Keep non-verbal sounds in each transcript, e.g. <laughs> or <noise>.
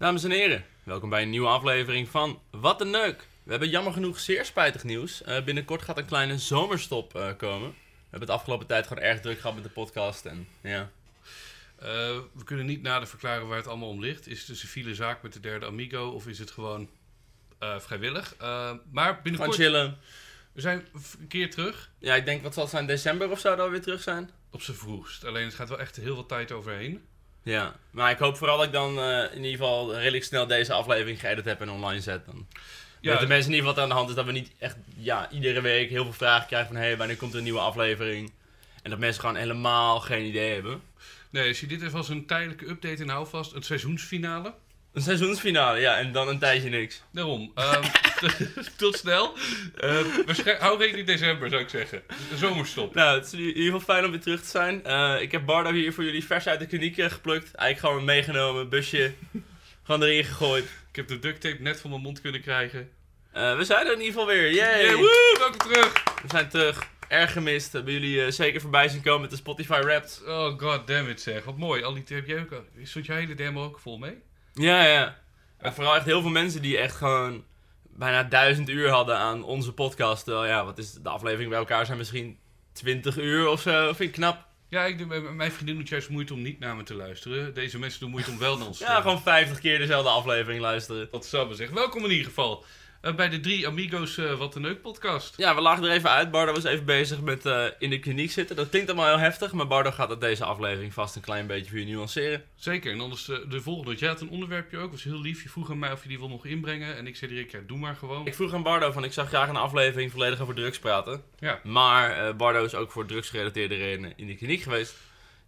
Dames en heren, welkom bij een nieuwe aflevering van Wat een Neuk. We hebben jammer genoeg zeer spijtig nieuws. Eh, binnenkort gaat een kleine zomerstop eh, komen. We hebben het afgelopen tijd gewoon erg druk gehad met de podcast. En, ja. Uh, we kunnen niet nader verklaren waar het allemaal om ligt. Is het een civiele zaak met de derde Amigo of is het gewoon vrijwillig? Maar binnenkort... Gewoon chillen. We zijn een keer terug. Ja, ik denk wat zal het zijn, december of zo dat we weer terug zijn? Op z'n vroegst. Alleen het gaat wel echt heel veel tijd overheen. Ja, maar ik hoop vooral dat ik dan in ieder geval redelijk snel deze aflevering geëdit heb en online zet. Dan ja, de mensen in ieder geval wat aan de hand is dat we niet echt ja, iedere week heel veel vragen krijgen van hé, hey, wanneer komt er een nieuwe aflevering? En dat mensen gewoon helemaal geen idee hebben. Nee, zie dit even als een tijdelijke update en hou vast een seizoensfinale. Een seizoensfinale, ja, en dan een tijdje niks. Daarom. <laughs> Um, tot snel. Uh, hou rekening december, zou ik zeggen. De zomerstop. Nou, het is in ieder geval fijn om weer terug te zijn. Uh, ik heb Bardo hier voor jullie vers uit de kliniek geplukt. Eigenlijk gewoon meegenomen, busje. <laughs> gewoon erin gegooid. Ik heb de duct tape net van mijn mond kunnen krijgen. Uh, we zijn er in ieder geval weer. Yay! Yeah, woe, welkom terug. We zijn terug. Erg gemist. Hebben jullie zeker voorbij zien komen met de Spotify Wrapped. Oh god damn it zeg. Wat mooi. Al die jij ook Stond je hele demo ook vol mee? Ja, ja. En vooral echt heel veel mensen die echt gewoon bijna duizend uur hadden aan onze podcast. Uh, ja, wat is de aflevering bij elkaar zijn misschien 20 uur of zo. Vind ik knap. Ja, ik, mijn vriendin doet juist moeite om niet naar me te luisteren. Deze mensen doen moeite om wel naar ons te Ja, gewoon 50 keer dezelfde aflevering luisteren. Dat zou maar zeggen. Welkom in ieder geval. Uh, bij de drie Amigos uh, Wat een Neuk podcast. Ja, we lagen er even uit. Bardo was even bezig met uh, in de kliniek zitten. Dat klinkt allemaal heel heftig, maar Bardo gaat dat deze aflevering vast een klein beetje voor je nuanceren. Zeker, en anders de volgende. Jij had een onderwerpje ook, was heel lief. Je vroeg aan mij of je die wil nog inbrengen. En ik zei direct, ja, doe maar gewoon. Ik vroeg aan Bardo van, ik zou graag een aflevering volledig over drugs praten. Ja. Maar Bardo is ook voor drugsgerelateerde redenen in de kliniek geweest.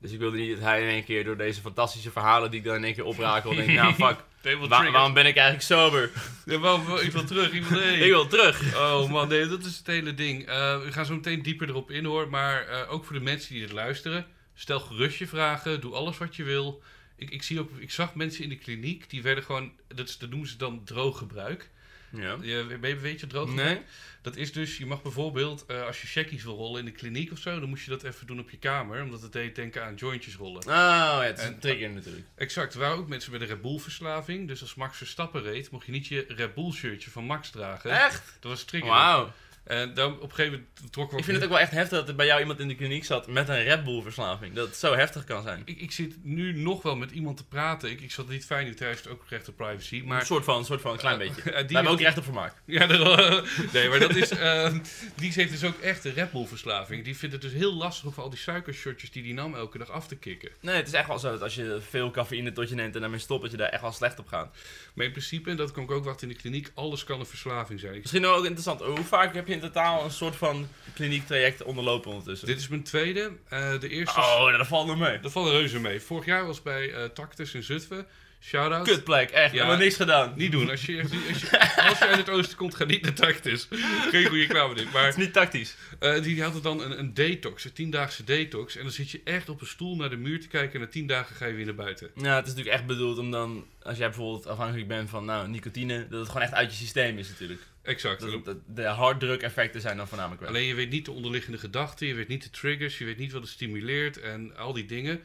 Dus ik wilde niet dat hij in één keer door deze fantastische verhalen die ik dan in één keer oprakel, <laughs> denk nou fuck, Wa waarom ben ik eigenlijk sober? Ja, waarom, ik wil terug, ik wil, <laughs> nee. ik wil terug. Oh man, nee, dat is het hele ding. Uh, we gaan zo meteen dieper erop in hoor, maar uh, ook voor de mensen die het luisteren, stel gerust je vragen, doe alles wat je wil. Ik, ik, zie ook, ik zag mensen in de kliniek, die werden gewoon, dat, dat noemen ze dan drooggebruik. Ja. Je, weet je droog Nee. Dat is dus, je mag bijvoorbeeld, uh, als je checkies wil rollen in de kliniek of zo, dan moest je dat even doen op je kamer, omdat het deed denken aan jointjes rollen. Oh ja, het is en, een trigger natuurlijk. Exact. Er waren ook mensen met een Red Bull verslaving, dus als Max Verstappen reed, mocht je niet je Red Bull shirtje van Max dragen. Echt? Dat was trigger. Wauw. En dan op een gegeven moment trok Ik vind het ook wel echt heftig dat er bij jou iemand in de kliniek zat met een Red Bull verslaving. Dat het zo heftig kan zijn. Ik, ik zit nu nog wel met iemand te praten. Ik, ik zat niet fijn, nu heeft ook recht op privacy. Maar, een soort van, een soort van, een klein uh, beetje. Uh, die hebben ook recht op vermaak. <laughs> Ja, dat, nee, maar dat is, uh, die heeft dus ook echt een Red Bull verslaving. Die vindt het dus heel lastig om al die suikershotjes die die nam elke dag af te kicken. Nee, het is echt wel zo dat als je veel cafeïne tot je neemt en daarmee stopt, dat je daar echt wel slecht op gaat. Maar in principe, en dat kan ik ook wachten in de kliniek, alles kan een verslaving zijn. Misschien ook interessant, hoe vaak heb je in totaal een soort van kliniektraject onderlopen ondertussen? Dit is mijn tweede. Uh, de eerste... Oh, dat valt nog mee. Dat valt reuze mee. Vorig jaar was bij uh, Tactus in Zutphen. Shout-out. Kutplek, echt. Ja, we niks gedaan. Niet doen. Als je, als je, als je <laughs> uit het oosten komt, ga niet naar Tactus. Geen goede klaar dit. Maar, het is niet tactisch. Uh, die hadden dan een, een detox, een tiendaagse detox. En dan zit je echt op een stoel naar de muur te kijken. En na tien dagen ga je weer naar buiten. Ja, het is natuurlijk echt bedoeld om dan, als jij bijvoorbeeld afhankelijk bent van nou, nicotine, dat het gewoon echt uit je systeem is natuurlijk. Exact. Dat, dat, de harddruk effecten zijn dan voornamelijk wel. Alleen je weet niet de onderliggende gedachten, je weet niet de triggers, je weet niet wat het stimuleert en al die dingen.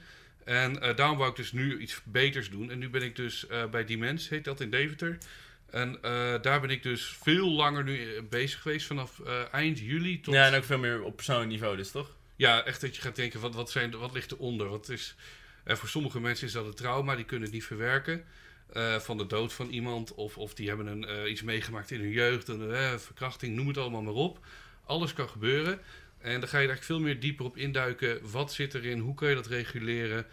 En uh, daarom wou ik dus nu iets beters doen. En nu ben ik dus uh, bij Dimens, heet dat in Deventer. En uh, daar ben ik dus veel langer nu bezig geweest, vanaf eind juli tot... Ja, en ook veel meer op persoonlijk niveau dus, toch? Ja, echt dat je gaat denken, wat, wat, zijn, wat ligt eronder? Wat is, voor sommige mensen is dat een trauma, die kunnen het niet verwerken. Van de dood van iemand. Of, of die hebben een, iets meegemaakt in hun jeugd. Een verkrachting, noem het allemaal maar op. Alles kan gebeuren. En dan ga je daar veel meer dieper op induiken. Wat zit erin? Hoe kun je dat reguleren?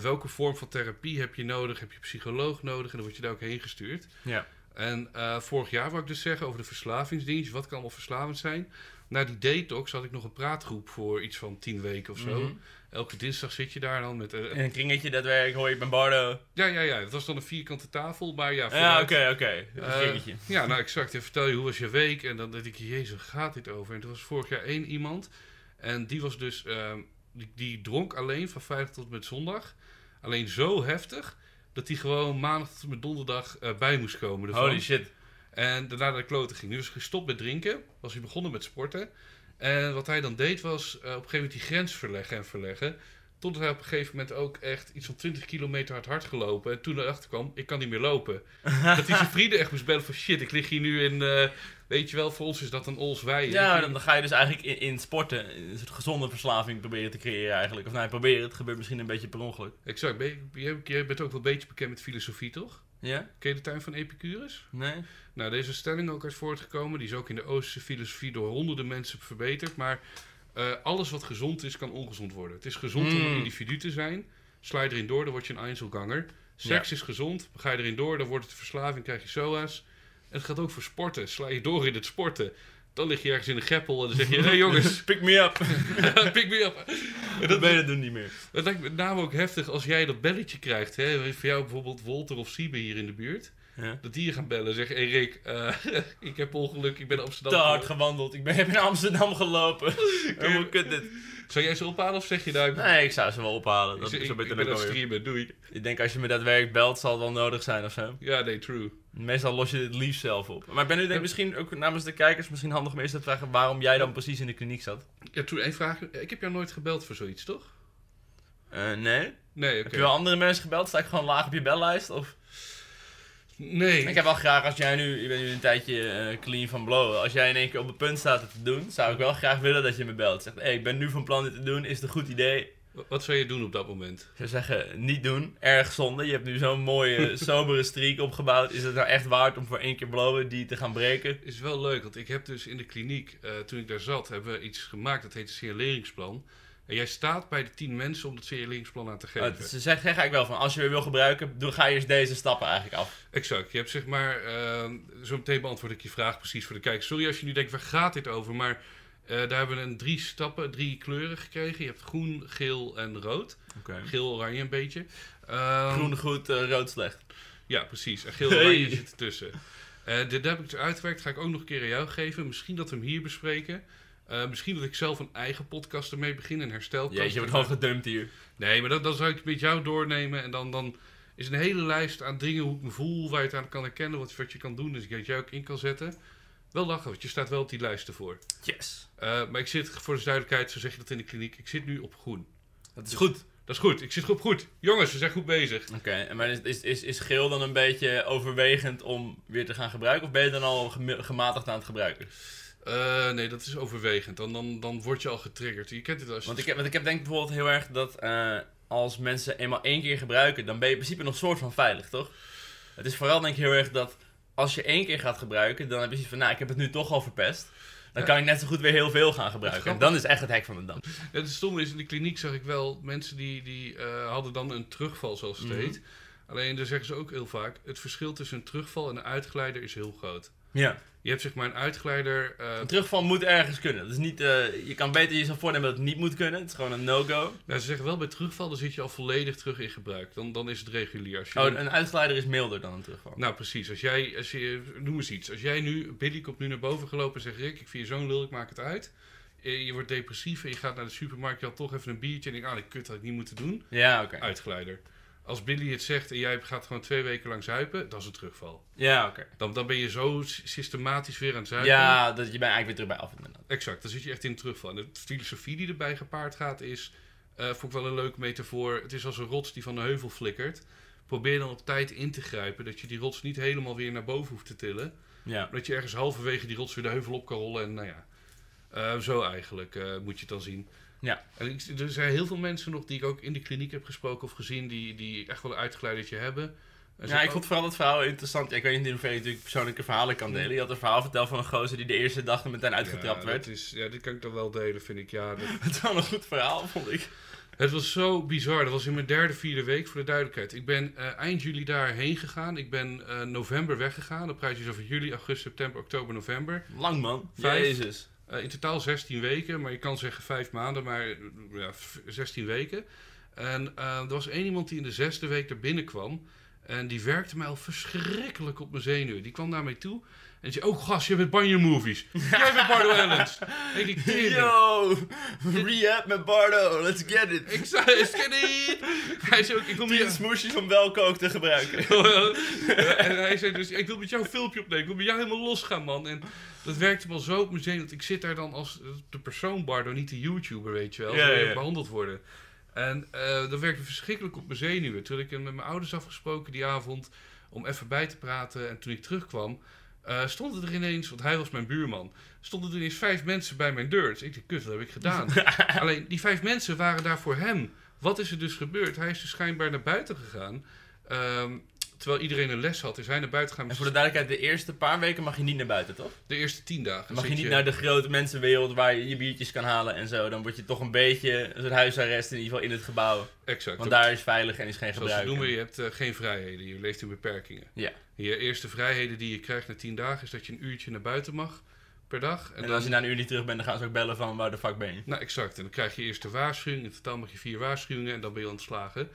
welke vorm van therapie heb je nodig? Heb je psycholoog nodig? En dan word je daar ook heen gestuurd. Ja. En vorig jaar wou ik dus zeggen over de verslavingsdienst. Wat kan allemaal verslavend zijn? Na die detox had ik nog een praatgroep voor iets van tien weken of zo. Mm -hmm. Elke dinsdag zit je daar dan met... Uh, een kringetje, dat werk, hoor je bij Bardo. Ja, ja, ja. Het was dan een vierkante tafel, maar ja... Ja, oké, oké. Okay. Uh, ja, nou exact. En vertel je, hoe was je week? En dan denk ik, jezus, gaat dit over? En er was vorig jaar één iemand. En die was dus... Uh, die, die, dronk alleen van vrijdag tot met zondag. Alleen zo heftig, dat hij gewoon maandag tot met donderdag uh, bij moest komen. Ervan. Holy shit. En daarna naar de kloten ging. Nu was hij gestopt met drinken. Was hij begonnen met sporten. En wat hij dan deed was uh, op een gegeven moment die grens verleggen en verleggen. Totdat hij op een gegeven moment ook echt iets van 20 kilometer hard hard gelopen. En toen erachter kwam, ik kan niet meer lopen. <laughs> dat hij zijn vrienden echt moest bellen van shit, ik lig hier nu in... eh, weet je wel, voor ons is dat een ols wei. Ja, dan, dan ga je dus eigenlijk in, in sporten een soort gezonde verslaving proberen te creëren eigenlijk. Of nou, proberen, het gebeurt misschien een beetje per ongeluk. Exact. Ben je, je- je bent ook wel een beetje bekend met filosofie, toch? Ja? Ken je de tuin van Epicurus? Nee? Nou, deze stelling ook uit voortgekomen. Die is ook in de Oosterse filosofie door honderden mensen verbeterd. Maar eh, alles wat gezond is, kan ongezond worden. Het is gezond om een Mm. individu te zijn. Sla je erin door, dan word je een Einzelganger. Seks is gezond. Ga je erin door, dan wordt het verslaving, krijg je SOA's. En het gaat ook voor sporten. Sla je door in het sporten. Dan lig je ergens in een greppel en dan zeg je... Hé hey, jongens, <laughs> Pick me up! <laughs> pick me up. En dat ben je doen niet meer. Het lijkt me met name ook heftig als jij dat belletje krijgt. Hè? Voor jou bijvoorbeeld Wolter of Siebe hier in de buurt. Ja. Dat die je gaan bellen en zeggen... Hey Rick, eh, <laughs> ik heb ongeluk, ik ben in Amsterdam. Te hard gewandeld. Ik ben heb in Amsterdam gelopen. Hoe kut dit? Zou jij ze ophalen of zeg je nou... Nee, ik zou ze wel ophalen. Dat zeg, is ik, zo ik ben dan aan het ook weer. streamen, doei. Ik denk als je me daadwerkelijk belt, zal het wel nodig zijn of zo. Ja, nee, true. Meestal los je het liefst zelf op. Maar ik ben nu denk ik misschien ook namens de kijkers misschien handig om eerst te vragen waarom jij dan precies in de kliniek zat. Ja, true. één vraag. Ik heb jou nooit gebeld voor zoiets, toch? Eh, nee? Nee, oké. Heb je wel andere mensen gebeld? Sta ik gewoon laag op je bellijst? Of... Nee. Ik heb wel graag als jij nu, je bent nu een tijdje eh, clean van blowen. Als jij in één keer op het punt staat het te doen, zou ik wel graag willen dat je me belt. Zegt, hé, ik ben nu van plan dit te doen, is het een goed idee? Wat zou je doen op dat moment? Ik zou zeggen, niet doen. Erg zonde. Je hebt nu zo'n mooie, <laughs> sobere streak opgebouwd. Is het nou echt waard om voor één keer blowen die te gaan breken? Is wel leuk, want ik heb dus in de kliniek, eh, toen ik daar zat, hebben we iets gemaakt. Dat heet een signaleringsplan. En jij staat bij de tien mensen om dat signaleringsplan aan te geven. Uh, ze zeggen zeg eigenlijk wel van, als je weer wil gebruiken, doe, ga je eerst deze stappen eigenlijk af. Exact. Je hebt zeg maar, eh, zo meteen beantwoord ik je vraag precies voor de kijkers. Sorry als je nu denkt, waar gaat dit over? Maar eh, daar hebben we een drie stappen, drie kleuren gekregen. Je hebt groen, geel en rood. Geel, oranje een beetje. Ehm, Groen goed, eh, rood slecht. Ja, precies. En geel Hey. oranje zit ertussen. Eh dit heb ik dus uitgewerkt. Ga ik ook nog een keer aan jou geven. Misschien dat we hem hier bespreken. Eh, misschien dat ik zelf een eigen podcast ermee begin. Een herstelkast. Jeetje, je wordt gewoon gedumpt hier. Nee, maar dan, dan zou ik het met jou doornemen. En dan, dan is een hele lijst aan dingen hoe ik me voel. Waar je het aan kan herkennen. Wat, wat je kan doen. Dus ik dat jij ook in kan zetten. Wel lachen, want je staat wel op die lijst ervoor. Yes. Eh, maar ik zit, voor de duidelijkheid, zo zeg je dat in de kliniek. Ik zit nu op groen. Dat is goed. Dat is goed. Ik zit op goed. Jongens, we zijn goed bezig. Oké, en maar is, is, is, is geel dan een beetje overwegend om weer te gaan gebruiken? Of ben je dan al gematigd aan het gebruiken? Eh, nee, dat is overwegend. Dan, dan, dan word je al getriggerd. Je kent het als je Want ik heb, want ik heb denk bijvoorbeeld heel erg dat eh, als mensen eenmaal één keer gebruiken, dan ben je in principe nog soort van veilig, toch? Het is vooral denk ik heel erg dat als je één keer gaat gebruiken, dan heb je zoiets van, nou, ik heb het nu toch al verpest. Dan kan ik net zo goed weer heel veel gaan gebruiken. En dan is echt het hek van de dam. Het stomme is, in de kliniek zag ik wel mensen die, die eh, hadden dan een terugval, zoals het Mhm. heet. Alleen, daar zeggen ze ook heel vaak, het verschil tussen een terugval en een uitgeleider is heel groot. Ja. Je hebt zeg maar een uitgeleider... eh, Een terugval moet ergens kunnen. Dat is niet, eh, je kan beter jezelf voornemen dat het niet moet kunnen. Het is gewoon een no-go. nou, ze zeggen wel, bij terugval dan zit je al volledig terug in gebruik. Dan, dan is het regulier. Als je Oh, een uitgeleider is milder dan een terugval. Nou, precies. Als jij, als je, noem eens iets. Als jij nu, Billy komt nu naar boven gelopen en zegt, Rick, ik vind je zo'n lul, ik maak het uit. Eh, Je wordt depressief en je gaat naar de supermarkt, je had toch even een biertje en denkt, ah, die kut had ik niet moeten doen. Ja, oké. Uitgeleider. Als Billy het zegt en jij gaat gewoon twee weken lang zuipen, dat is een terugval. Ja, oké. Dan, dan ben je zo sy- systematisch weer aan het zuipen. Ja, dat, je bent eigenlijk weer terug bij af inderdaad. Exact, dan zit je echt in een terugval. En de filosofie die erbij gepaard gaat is, eh vond ik wel een leuke metafoor. Het is als een rots die van de heuvel flikkert. Probeer dan op tijd in te grijpen, dat je die rots niet helemaal weer naar boven hoeft te tillen. Ja. Dat je ergens halverwege die rots weer de heuvel op kan rollen. En nou ja, eh, zo eigenlijk eh, moet je het dan zien. Ja. Er zijn heel veel mensen nog die ik ook in de kliniek heb gesproken of gezien, die, die echt wel een uitgeleidertje hebben. En Ja, ik vond vooral dat verhaal interessant. Ja, ik weet niet in hoeverre je natuurlijk persoonlijke verhalen kan delen. Je had een verhaal verteld van een gozer die de eerste dag er meteen uitgetrapt ja, werd. is, ja, dit kan ik dan wel delen, vind ik. Ja, <laughs> dat- Het is wel een goed verhaal, vond ik. Het was zo bizar. Dat was in mijn derde, vierde week, voor de duidelijkheid. Ik ben eh, eind juli daarheen gegaan. Ik ben eh, november weggegaan. Dan praat je over juli, augustus, september, oktober, november. Lang man. Vijf. Jezus. Eh, in totaal 16 weken, maar je kan zeggen 5 maanden, maar ja, v- 16 weken. En eh, er was één iemand die in de zesde week er binnenkwam. En die werkte mij al verschrikkelijk op mijn zenuwen. Die kwam naar mij toe en zei: Oh, gast, je bent Banjo Movies. <laughs> Jij bent Bardo Ellens. Ik denk: "Tering." Yo! Rehab met Bardo, let's get it. Ik zei: Is het niet? Hij zei ook: Ik kom hier. smoesjes van Welkook te gebruiken. <laughs> en hij zei dus, ik wil met jou een filmpje opnemen. Ik wil met jou helemaal losgaan, man. En dat werkte wel zo op mijn zenuw. Want ik zit daar dan als de persoon Bardo, niet de YouTuber, weet je wel. Ja, Zo ja, ja. behandeld worden. En uh, dat werkte verschrikkelijk op mijn zenuwen. Toen ik met mijn ouders afgesproken die avond om even bij te praten. En toen ik terugkwam, uh, stonden er ineens, want hij was mijn buurman, stonden er ineens vijf mensen bij mijn deur. Dus ik dacht, kut, wat heb ik gedaan? <laughs> Alleen die vijf mensen waren daar voor hem. Wat is er dus gebeurd? Hij is dus schijnbaar naar buiten gegaan. Um, terwijl iedereen een les had, is hij naar buiten gaan. En voor de duidelijkheid, de eerste paar weken mag je niet naar buiten, toch? De eerste tien dagen. Mag je niet naar de grote mensenwereld waar je je biertjes kan halen en zo. Dan word je toch een beetje een soort huisarrest in ieder geval in het gebouw. Exact. Want daar is veilig en is geen gebruik. Zoals ze noemen, je hebt uh, geen vrijheden. Je leeft in beperkingen. Ja. Je eerste vrijheden die je krijgt na tien dagen is dat je een uurtje naar buiten mag per dag. En, en dan, als je na een uur niet terug bent, dan gaan ze ook bellen van waar de fuck ben je. Nou, exact. En dan krijg je eerst de waarschuwing. In totaal mag je vier waarschuwingen en dan ben je ontslagen.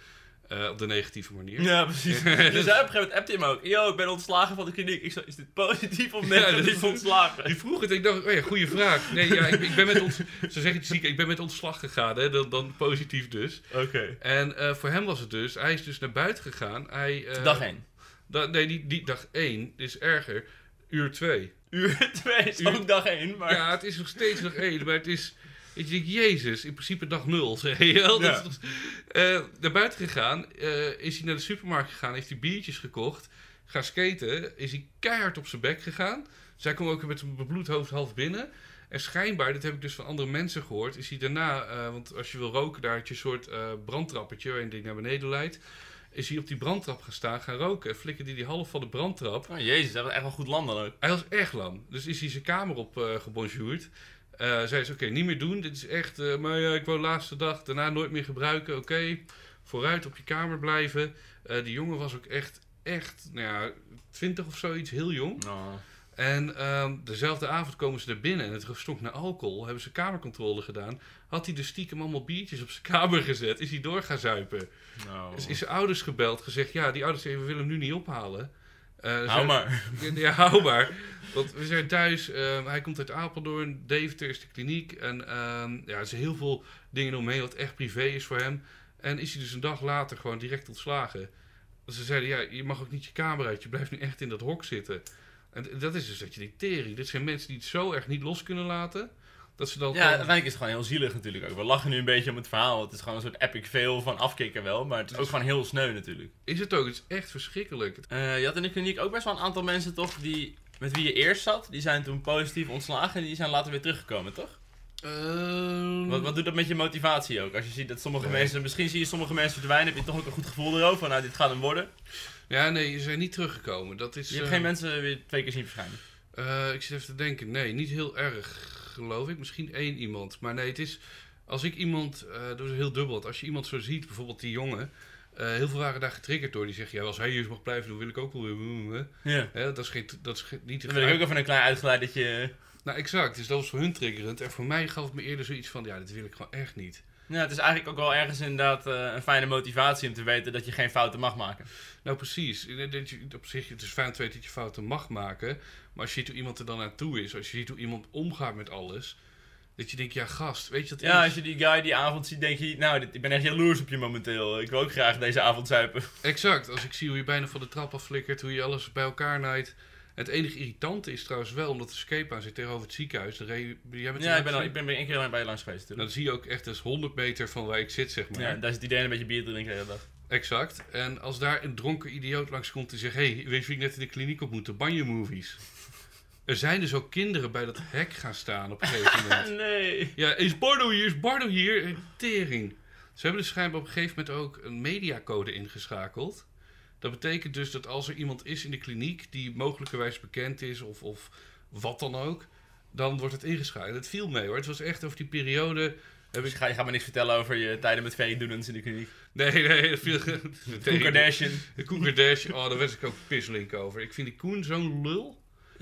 Uh, op de negatieve manier. Ja, precies. <laughs> dus hij op een gegeven moment appte hem ook. Yo, ik ben ontslagen van de kliniek. Ik zei, is dit positief of <laughs> negatief ja, ontslagen? Die vroeg het. Ik dacht, oh ja, goede vraag. Nee, ja, ik, ik ben met ons... <laughs> Ze zeggen het ziek, ik ben met ontslag gegaan. Hè, dan, dan positief dus. Oké. En uh, voor hem was het dus... Hij is dus naar buiten gegaan. Hij, uh, dag 1? Da nee, die, die dag 1 is erger. Uur 2. Uur 2 is ook dag 1, maar... Ja, het is nog steeds dag 1, maar het is... Ik denk, jezus, in principe dag nul, <laughs> zeg je wel. Ja. Dus, uh, naar buiten gegaan, uh, is hij naar de supermarkt gegaan, heeft hij biertjes gekocht, gaan skaten, is hij keihard op zijn bek gegaan. Zij kwam ook met een bebloed hoofd half binnen. En schijnbaar, dit heb ik dus van andere mensen gehoord, is hij daarna, uh, want als je wil roken, daar heb je een soort brandtrappetje waarin die naar beneden leidt. Is hij op die brandtrap gaan staan, gaan roken. En flikkerde die half van de brandtrap. Oh jezus, dat was echt wel goed lam dan ook. Hij was echt lam. Dus is hij zijn kamer op uh, gebonjourd. Uh, zei ze, oké, niet meer doen. Dit is echt, uh, maar ja, ik wou de laatste dag, daarna nooit meer gebruiken. Oké, vooruit op je kamer blijven. Uh, die jongen was ook echt, echt, nou ja, twintig of zoiets, heel jong. Oh. En ehm, dezelfde avond komen ze er binnen en het stonk naar alcohol. Hebben ze kamercontrole gedaan. Had hij dus stiekem allemaal biertjes op zijn kamer gezet. Is hij door gaan zuipen. No. Dus is zijn ouders gebeld, gezegd, ja, die ouders zeggen, we willen hem nu niet ophalen. Uh, hou maar. <laughs> Ja, hou maar. Want we zijn thuis. Uh, hij komt uit Apeldoorn. Deventer is de kliniek. En uh, ja, er zijn heel veel dingen omheen wat echt privé is voor hem. En is hij dus een dag later gewoon direct ontslagen. Ze zeiden, ja, je mag ook niet je kamer uit. Je blijft nu echt in dat hok zitten. En dat is dus dat je die tering. Dit zijn mensen die het zo erg niet los kunnen laten. Dat ze dan ja, uiteindelijk is het gewoon heel zielig natuurlijk ook. We lachen nu een beetje om het verhaal. Het is gewoon een soort epic fail van afkicken wel. Maar het is ook gewoon heel sneu natuurlijk. Is het ook. Het is echt verschrikkelijk. Uh, je had in de kliniek ook best wel een aantal mensen toch die met wie je eerst zat. Die zijn toen positief ontslagen en die zijn later weer teruggekomen, toch? Uh, wat, wat doet dat met je motivatie ook? Als je ziet dat sommige nee. mensen, misschien zie je sommige mensen verdwijnen, heb je toch ook een goed gevoel erover. Nou, dit gaat hem worden. Ja, nee, ze zijn niet teruggekomen. Dat is, je hebt uh, geen mensen weer twee keer zien verschijnen. Uh, ik zit even te denken. Nee, niet heel erg geloof ik. Misschien één iemand. Maar nee, het is. Als ik iemand. Uh, dat is heel dubbel. Als je iemand zo ziet, bijvoorbeeld die jongen. Uh, heel veel waren daar getriggerd door. Die zeggen, ja, als hij hier mag blijven, dan wil ik ook wel weer. Ja. dat is, geen, dat is geen, niet... Dan wil ik ook even een klein uitgeleid dat je... Nou, exact. Dus dat was voor hun triggerend. En voor mij gaf het me eerder zoiets van, ja, dit wil ik gewoon echt niet. Ja, het is eigenlijk ook wel ergens inderdaad uh, een fijne motivatie om te weten dat je geen fouten mag maken. Nou, precies. Dat je, op zich, het is fijn te weten dat je fouten mag maken. Maar als je ziet hoe iemand er dan naartoe is, als je ziet hoe iemand omgaat met alles, dat je denkt, ja gast, weet je dat Ja, is? als je die guy die avond ziet, denk je, nou, dit, ik ben echt jaloers op je momenteel. Ik wil ook graag deze avond zuipen. Exact. Als ik zie hoe je bijna van de trap afflikkert, hoe je alles bij elkaar naait. Het enige irritante is trouwens wel, omdat de escape aan zit tegenover het ziekenhuis. De re- jij bent ja, ik ben, al, ik ben één keer bij je langs geweest. Nou, dan zie je ook echt eens 100 meter van waar ik zit, zeg maar. Ja, daar zit iedereen een beetje bier te drinken de hele dag. Exact. En als daar een dronken idioot langskomt en zegt... Hé, hey, weet je wie ik net in de kliniek ontmoette? Banjo movies. Er zijn dus ook kinderen bij dat hek gaan staan op een gegeven <laughs> moment. nee. Ja, is Bardo hier? Is Bardo hier? Tering. Ze hebben dus schijnbaar op een gegeven moment ook een mediacode ingeschakeld. Dat betekent dus dat als er iemand is in de kliniek die mogelijkerwijs bekend is of, of wat dan ook, dan wordt het ingeschakeld. Het viel mee hoor. Het was echt over die periode. Heb ik... ga, je gaat me niks vertellen over je tijden met veedoenens in de kliniek. Nee, nee, dat viel. Koen Kardashian. De Koen Kardashian. Oh, daar werd ik ook pisselink over. Ik vind die Koen zo'n lul.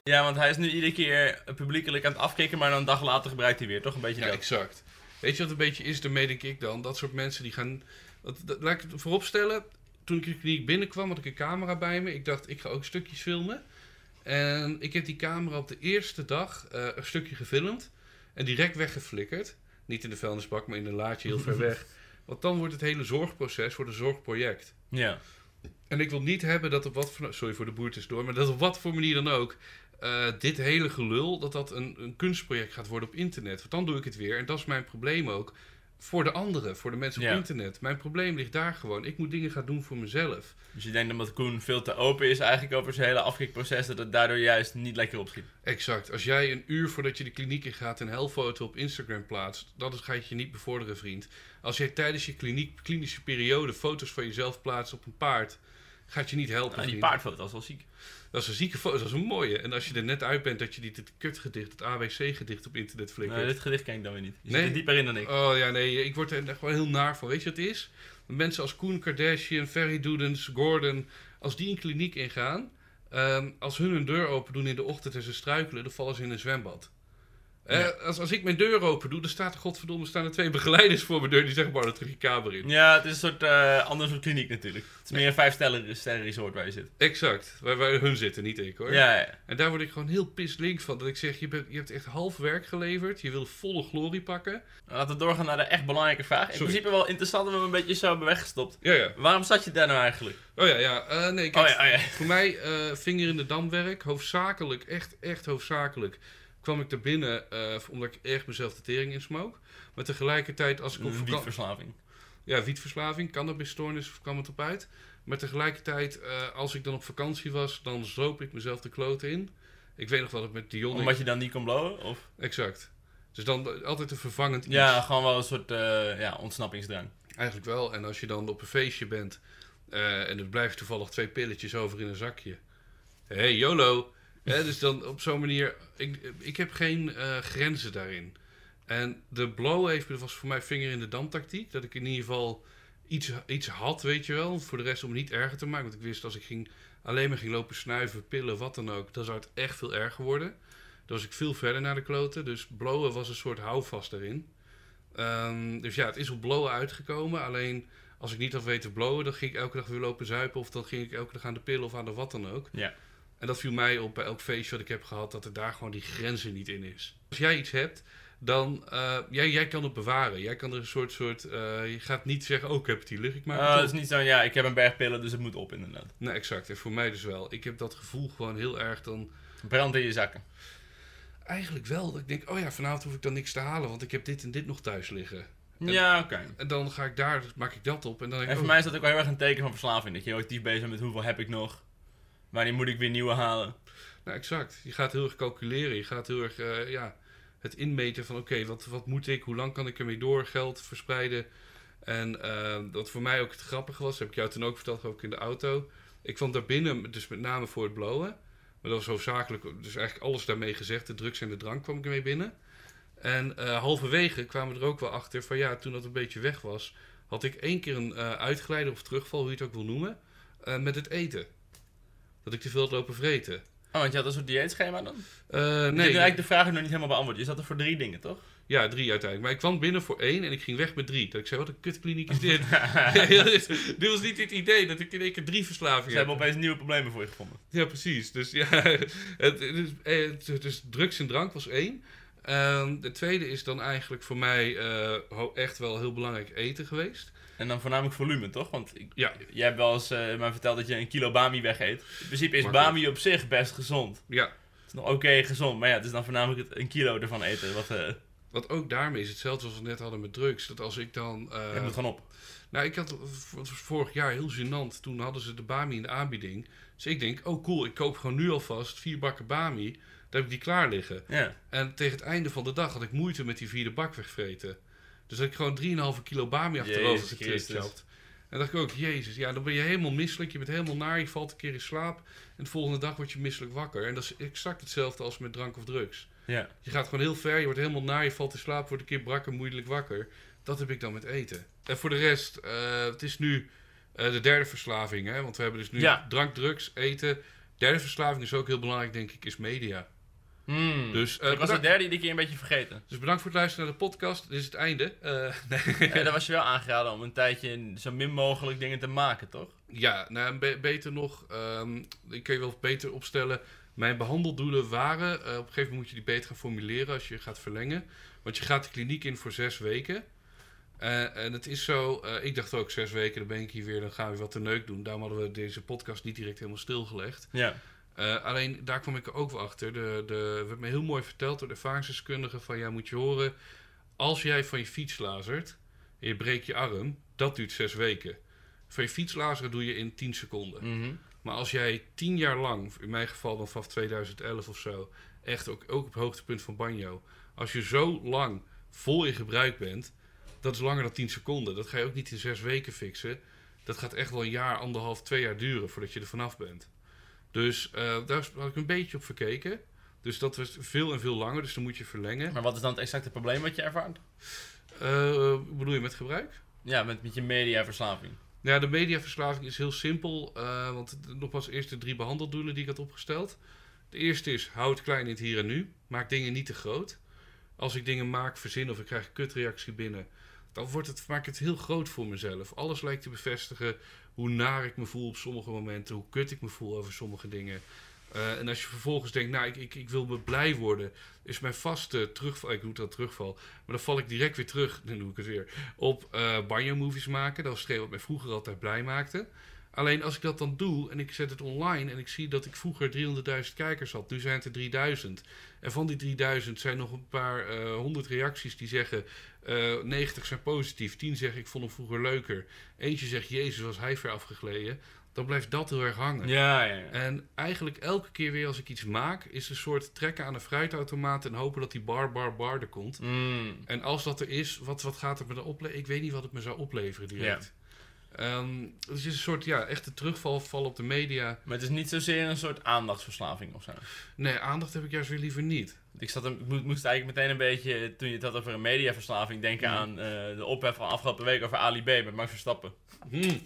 Ja, want hij is nu iedere keer publiekelijk aan het afkicken, maar dan een dag later gebruikt hij weer. Toch een beetje Ja, dat. exact. Weet je wat een beetje is? Daarmee denk ik dan. Dat soort mensen die gaan... Dat, dat, laat ik het vooropstellen. Toen ik in de kliniek binnenkwam, had ik een camera bij me. Ik dacht, ik ga ook stukjes filmen. En ik heb die camera op de eerste dag uh, een stukje gefilmd. En direct weggeflikkerd. Niet in de vuilnisbak, maar in een laadje heel ver <laughs> weg. Want dan wordt het hele zorgproces wordt een zorgproject. Ja. En ik wil niet hebben dat op wat voor... Sorry voor de boertes door. Maar dat op wat voor manier dan ook... Uh, dit hele gelul, dat dat een, een kunstproject gaat worden op internet. Want dan doe ik het weer. En dat is mijn probleem ook. voor de anderen, voor de mensen op Ja. internet. Mijn probleem ligt daar gewoon. Ik moet dingen gaan doen voor mezelf. Dus je denkt omdat Koen veel te open is eigenlijk over zijn hele afkikproces, dat het daardoor juist niet lekker opschiet. Exact. Als jij een uur voordat je de kliniek in gaat een helfoto op Instagram plaatst, dat gaat je niet bevorderen, vriend. Als jij tijdens je kliniek, klinische periode foto's van jezelf plaatst op een paard, gaat je niet helpen. Nou, die vriend. paardfoto was wel ziek. Dat is een zieke foto, dat is een mooie. En als je er net uit bent dat je het kutgedicht, het ABC-gedicht op internet flikkert. Nou, dit gedicht ken ik dan weer niet. Je Nee. zit er dieper in dan ik. Oh ja, nee, ik word er echt wel heel naar van. Weet je wat het is? Mensen als Koen Kardashian, Ferry Doedens, Gordon, als die een kliniek ingaan, ehm, als hun hun deur open doen in de ochtend en ze struikelen, dan vallen ze in een zwembad. Eh, als, als ik mijn deur open doe, dan staat er godverdomme staan er twee begeleiders voor mijn deur die zeggen, maar terug je kamer in. Ja, het is een soort eh ander soort kliniek natuurlijk. Het is meer een vijf sterren resort waar je zit. Exact, waar, waar hun zitten, niet ik hoor. Ja, ja. En daar word ik gewoon heel pislink van. Dat ik zeg, je, bent, je hebt echt half werk geleverd, je wil volle glorie pakken. Laten we doorgaan naar de echt belangrijke vraag. In principe wel interessant, maar we een beetje zo hebben weggestopt. Ja, ja. Waarom zat je daar nou eigenlijk? Oh ja, ja. Eh, nee, kijk, Oh ja, oh ja. Voor mij, vinger in de damwerk, hoofdzakelijk, echt, echt hoofdzakelijk, kwam ik er binnen eh, omdat ik echt mezelf de tering insmook. Maar tegelijkertijd, als ik op wietverslaving. Ja, wietverslaving, cannabisstoornis kwam het op uit. Maar tegelijkertijd, eh, als ik dan op vakantie was, dan zoop ik mezelf de kloot in. Ik weet nog wel dat met Dion... Omdat je dan niet kon blowen? Of? Exact. Dus dan altijd een vervangend iets. Ja, gewoon wel een soort eh, ja, ontsnappingsdrang. Eigenlijk wel. En als je dan op een feestje bent en er blijven toevallig twee pilletjes over in een zakje. Hé, hey, YOLO! Dus dan op zo'n manier. Ik, ik heb geen eh, grenzen daarin. En de blow heeft, was voor mij vinger in de dam tactiek. Dat ik in ieder geval iets, iets had, weet je wel. Voor de rest om het niet erger te maken. Want ik wist als ik ging, alleen maar ging lopen snuiven, pillen, wat dan ook. Dan zou het echt veel erger worden. Dan was ik veel verder naar de kloten. Dus blowen was een soort houvast daarin. Ehm, dus ja, het is op blowen uitgekomen. Alleen als ik niet had weten blowen, dan ging ik elke dag weer lopen zuipen. Of dan ging ik elke dag aan de pillen of aan de wat dan ook. Ja. En dat viel mij op bij elk feestje wat ik heb gehad, dat er daar gewoon die grenzen niet in is. Als jij iets hebt, dan uh, jij, jij kan het bewaren. Jij kan er een soort, soort uh, je gaat niet zeggen, oh ik heb het hier liggen, ik maak Uh, het op. is niet zo, ja, ik heb een berg pillen, dus het moet op inderdaad. Nee, exact. En voor mij dus wel. Ik heb dat gevoel gewoon heel erg dan... Brand in je zakken. Eigenlijk wel. Dat ik denk, oh ja, vanavond hoef ik dan niks te halen, want ik heb dit en dit nog thuis liggen. En- Ja, oké. En dan ga ik daar, maak ik dat op. En dan denk En voor oh, mij is dat ook wel heel erg een teken van verslaving. Dat je heel actief bezig bent met hoeveel heb ik nog. Wanneer moet ik weer nieuwe halen. Nou, exact. Je gaat heel erg calculeren. Je gaat heel erg eh, ja, het inmeten van oké, wat, wat moet ik? Hoe lang kan ik ermee door? Geld verspreiden. En eh, wat voor mij ook het grappige was, heb ik jou toen ook verteld, ook in de auto. Ik kwam daar binnen, dus met name voor het blowen. Maar dat was hoofdzakelijk, dus eigenlijk alles daarmee gezegd. De drugs en de drank kwam ik ermee binnen. En eh, halverwege kwamen we er ook wel achter van ja, toen dat een beetje weg was, had ik één keer een uitgeleider of terugval, hoe je het ook wil noemen, met het eten. Dat ik te veel had lopen vreten. Oh, want je had een soort dieetschema dan? Eh, Nee, nee, ik eigenlijk de vraag nog niet helemaal beantwoord. Je zat er voor drie dingen, toch? Ja, drie uiteindelijk. Maar ik kwam binnen voor één en ik ging weg met drie. Dat ik zei, wat een kutkliniek is dit? <laughs> Dit, was niet het idee dat ik in één keer drie Ze verslavingen hebben heb. opeens nieuwe problemen voor je gevonden. Ja, precies. Dus ja, <laughs> het, het, dus drugs en drank was één. Ehm, de tweede is dan eigenlijk voor mij eh, echt wel heel belangrijk eten geweest. En dan voornamelijk volume, toch? Want ik, Ja. jij hebt wel eens eh, mij verteld dat je een kilo bami wegeet. In principe is Makkelijk. bami op zich best gezond. Ja, Het is nog oké gezond, maar ja, het is dan voornamelijk het, een kilo ervan eten. Wat, eh wat ook daarmee is hetzelfde zoals we net hadden met drugs. Dat als ik dan... eh, het moet gewoon op. Nou, ik had het vorig jaar heel gênant. Toen hadden ze de Bami in de aanbieding. Dus ik denk, oh cool, ik koop gewoon nu alvast vier bakken Bami. Dan heb ik die klaar liggen. Ja. En tegen het einde van de dag had ik moeite met die vierde bak wegvreten. Dus had ik gewoon 3,5 kilo Bami achterover getript. En dacht ik ook, jezus, ja, dan ben je helemaal misselijk. Je bent helemaal naar, je valt een keer in slaap. En de volgende dag word je misselijk wakker. En dat is exact hetzelfde als met drank of drugs. Ja. Je gaat gewoon heel ver, je wordt helemaal naar, je valt in slaap, wordt een keer brak en moeilijk wakker. Dat heb ik dan met eten. En voor de rest, eh, het is nu eh, de derde verslaving, hè? Want we hebben dus nu Ja. drank, drugs, eten. Derde verslaving is ook heel belangrijk, denk ik, is media. Hmm. Dus, eh, ik was de derde iedere keer een beetje vergeten. dus bedankt voor het luisteren naar de podcast. Dit is het einde. Eh, <laughs> nee. Ja, daar was je wel aangeraden om een tijdje zo min mogelijk dingen te maken, toch? Ja, nou, be- beter nog, ehm, ik kan je wel beter opstellen. Mijn behandeldoelen waren, eh, op een gegeven moment moet je die beter gaan formuleren als je gaat verlengen. Want je gaat de kliniek in voor zes weken. En het is zo, ik dacht ook zes weken, dan ben ik hier weer, dan gaan we wat te neuk doen. Daarom hadden we deze podcast niet direct helemaal stilgelegd. Ja. Eh, alleen daar kwam ik er ook wel achter. De, de, werd me heel mooi verteld door de ervaringsdeskundige van ja, moet je horen, als jij van je fiets lazert, en je breekt je arm, dat duurt zes weken. Van je fietslazeren doe je in 10 seconden. Mhm. Maar als jij tien jaar lang, in mijn geval dan vanaf 2011 of zo, echt ook, ook op het hoogtepunt van banjo, als je zo lang vol in gebruik bent, dat is langer dan 10 seconden. Dat ga je ook niet in zes weken fixen. Dat gaat echt wel een jaar, anderhalf, twee jaar duren voordat je er vanaf bent. Dus eh, daar had ik een beetje op verkeken. Dus dat was veel en veel langer, dus dan moet je verlengen. Maar wat is dan het exacte probleem wat je ervaart? Wat bedoel je met gebruik? Ja, met, met je mediaverslaving. Ja, de mediaverslaving is heel simpel. eh, want nogmaals, eerst de drie behandeldoelen die ik had opgesteld. De eerste is, hou het klein in het hier en nu. Maak dingen niet te groot. Als ik dingen maak, verzin of ik krijg een kutreactie binnen... dan wordt het, maak ik het heel groot voor mezelf. Alles lijkt te bevestigen hoe naar ik me voel op sommige momenten... hoe kut ik me voel over sommige dingen. Eh, en als je vervolgens denkt, nou, ik, ik, ik wil me blij worden... is mijn vaste terugval... Ik doe dat terugval. Maar dan val ik direct weer terug, <laughs> dan doe ik het weer... op eh banjo-movies maken. Dat was hetgeen wat mij vroeger altijd blij maakte. Alleen als ik dat dan doe en ik zet het online... en ik zie dat ik vroeger 300.000 kijkers had... nu zijn het er 3000. En van die 3000 zijn nog een paar eh, honderd reacties die zeggen... eh 90 zijn positief, 10 zeggen ik vond hem vroeger leuker. Eentje zegt, jezus was hij ver afgegleden. Dan blijft dat heel erg hangen. Ja, ja, ja. En eigenlijk elke keer weer als ik iets maak, is een soort trekken aan een fruitautomaat en hopen dat die bar, bar, bar er komt. Mm. En als dat er is, wat, wat gaat het me dan opleveren? Ik weet niet wat het me zou opleveren direct. Ehm, dus het is een soort, ja, echte terugval val op de media. Maar het is niet zozeer een soort aandachtsverslaving of zo. Nee, aandacht heb ik juist weer liever niet. Ik zat een, ik mo- moest eigenlijk meteen een beetje, toen je het had over een mediaverslaving, denken aan eh, de ophef van afgelopen week over Ali B met Max Verstappen. Hm. <laughs>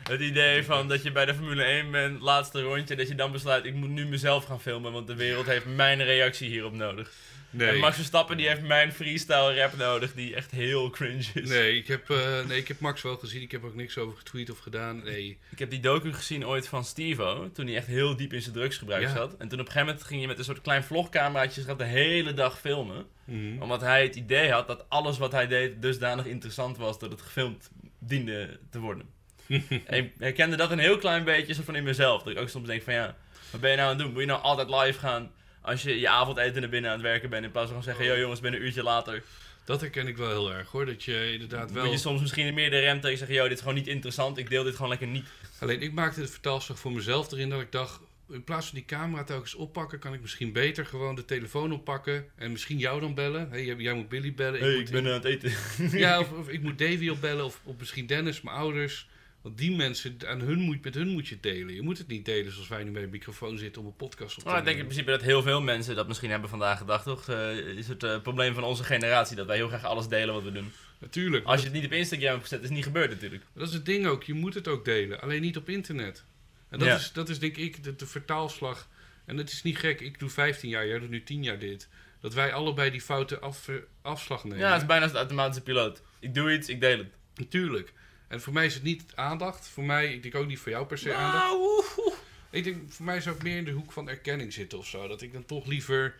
Het idee van dat je bij de Formule 1 bent, laatste rondje, dat je dan besluit, ik moet nu mezelf gaan filmen, want de wereld heeft mijn reactie hierop nodig. En Nee. Max Verstappen die heeft mijn freestyle rap nodig, die echt heel cringe is. Nee, ik heb, eh, nee, ik heb Max wel gezien. Ik heb ook niks over getweet of gedaan. Nee. Ik heb die docu gezien ooit van Stevo, toen hij echt heel diep in zijn drugsgebruik Ja. zat. En toen op een gegeven moment ging je met een soort klein vlogcameraatje gaat de hele dag filmen. Mhm. Omdat hij het idee had dat alles wat hij deed dusdanig interessant was dat het gefilmd diende te worden. <laughs> en ik herkende dat een heel klein beetje zo van in mezelf. Dat ik ook soms denk van ja, wat ben je nou aan het doen? Moet je nou altijd live gaan als je je avondeten naar binnen aan het werken bent in plaats van zeggen, yo jongens, ik ben een uurtje later. Dat herken ik wel heel erg hoor. Dat je inderdaad wel. Moet je soms misschien meer de rem tegen zeggen, yo dit is gewoon niet interessant, ik deel dit gewoon lekker niet. Alleen ik maakte de vertaalslag voor mezelf erin dat ik dacht. In plaats van die camera telkens oppakken, kan ik misschien beter gewoon de telefoon oppakken. En misschien jou dan bellen. Hey, jij, moet Billy bellen. hey, moet, ik ben aan het eten. Ja, <laughs> of, of ik moet Davy opbellen. Of, of misschien Dennis, mijn ouders. Want die mensen, aan hun moet, met hun moet je delen. Je moet het niet delen zoals wij nu bij de microfoon zitten om een podcast op te Maar ik denk in nemen. principe dat heel veel mensen dat misschien hebben vandaag gedacht, toch? Eh, is het eh, probleem van onze generatie dat wij heel graag alles delen wat we doen. Natuurlijk. Als je het niet op Instagram hebt gezet, is het niet gebeurd natuurlijk. Dat is het ding ook. Je moet het ook delen. Alleen niet op internet. En dat, Ja. is, dat is denk ik de, de vertaalslag. En het is niet gek. Ik doe 15 jaar. Jij doet nu 10 jaar dit. Dat wij allebei die foute af, afslag nemen. Ja, het is bijna de automatische piloot. Ik doe iets, ik deel het. Natuurlijk. En voor mij is het niet aandacht. Voor mij, ik denk ook niet voor jou per se aandacht. Nou, oeh. Ik denk, voor mij zou het meer in de hoek van erkenning zitten of zo. Dat ik dan toch liever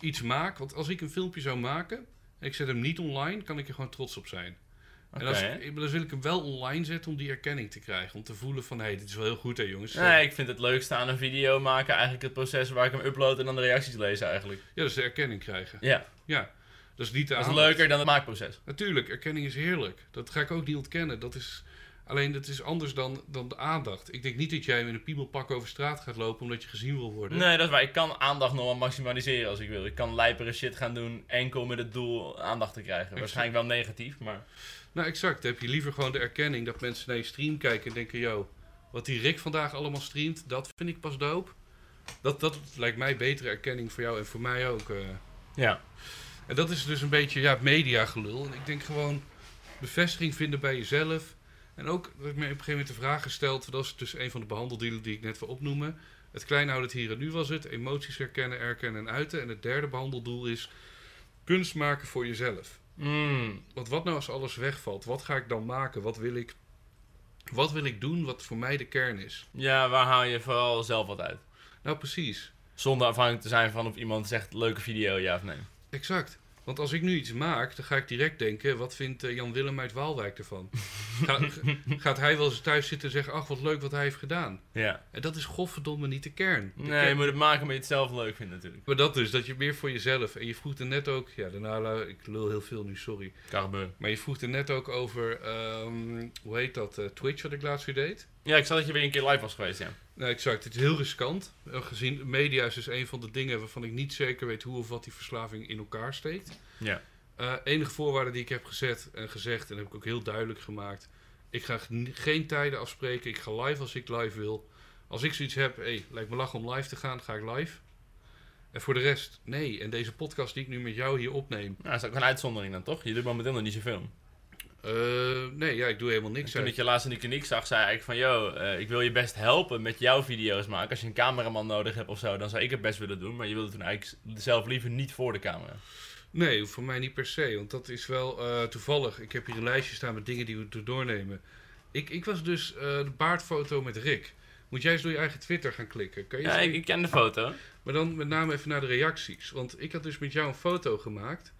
iets maak. Want als ik een filmpje zou maken en ik zet hem niet online, kan ik er gewoon trots op zijn. En als, ik, dan wil ik hem wel online zetten om die erkenning te krijgen. Om te voelen van, hé, hey, dit is wel heel goed hè jongens. Nee, ik vind het leukste aan een video maken eigenlijk het proces waar ik hem upload en dan de reacties lees eigenlijk. Ja, is de erkenning krijgen. Ja, Ja, dat is niet dat is leuker dan het maakproces. Natuurlijk, erkenning is heerlijk. Dat ga ik ook niet ontkennen. Dat is, alleen dat is anders dan, dan de aandacht. Ik denk niet dat jij met een piemelpak over straat gaat lopen omdat je gezien wil worden. Nee, dat is waar. Ik kan aandacht nog wel maximaliseren als ik wil. Ik kan lijpere shit gaan doen enkel met het doel aandacht te krijgen. Waarschijnlijk wel negatief, maar... Nou, exact. Dan heb je liever gewoon de erkenning dat mensen naar je stream kijken en denken: yo, wat die Rick vandaag allemaal streamt, dat vind ik pas dope. Dat, dat lijkt mij betere erkenning voor jou en voor mij ook. eh. Ja. En dat is dus een beetje ja, mediagelul. En ik denk gewoon bevestiging vinden bij jezelf. En ook, dat ik me op een gegeven moment de vraag gesteld, dat is dus een van de behandeldealen die ik net wil opnoemen. Het klein houden het hier en nu was het, emoties herkennen, erkennen en uiten. En het derde behandeldoel is kunst maken voor jezelf. Mm. Want wat nou als alles wegvalt? Wat ga ik dan maken? Wat wil ik, wat wil ik doen wat voor mij de kern is? Ja, waar haal je vooral zelf wat uit? Nou, precies. Zonder afhankelijk te zijn van of iemand zegt leuke video, ja of nee. Exact. Want als ik nu iets maak, dan ga ik direct denken: wat vindt eh, Jan Willem uit Waalwijk ervan? Ga- <laughs> gaat hij wel eens thuis zitten en zeggen: ach, wat leuk wat hij heeft gedaan? Ja. En dat is godverdomme niet de kern. De Nee, kern- je moet het maken omdat je het zelf leuk vindt natuurlijk. Maar dat dus, dat je meer voor jezelf. En je vroeg er net ook, ja, daarna, ik lul heel veel nu, sorry. Kan. Maar je vroeg er net ook over, ehm, hoe heet dat, eh, Twitch wat ik laatst weer deed. Ja, ik zag dat je weer een keer live was geweest, ja. Nou, exact. Het is heel riskant. Eh, gezien media is dus een van de dingen waarvan ik niet zeker weet hoe of wat die verslaving in elkaar steekt. Ja. Eh, enige voorwaarde die ik heb gezet en gezegd, en heb ik ook heel duidelijk gemaakt. Ik ga geen tijden afspreken. Ik ga live als ik live wil. Als ik zoiets heb, hey, lijkt me lachen om live te gaan, ga ik live. En voor de rest, nee. En deze podcast die ik nu met jou hier opneem. Nou, dat is ook een uitzondering dan, toch? Je doet momenteel nog niet zoveel. Eh, nee, ja, ik doe helemaal niks. Toen ik je laatst in de kliniek zag, zei ik van... Yo, eh, ik wil je best helpen met jouw video's maken. Als je een cameraman nodig hebt of zo, dan zou ik het best willen doen. Maar je wilde toen eigenlijk zelf liever niet voor de camera. Nee, voor mij niet per se. Want dat is wel eh, toevallig. Ik heb hier een lijstje staan met dingen die we doornemen. Ik, ik was dus de baardfoto met Rick. Moet jij eens door je eigen Twitter gaan klikken? Kan je Ja, eens- ik, ik ken de foto. Maar dan met name even naar de reacties. Want ik had dus met jou een foto gemaakt.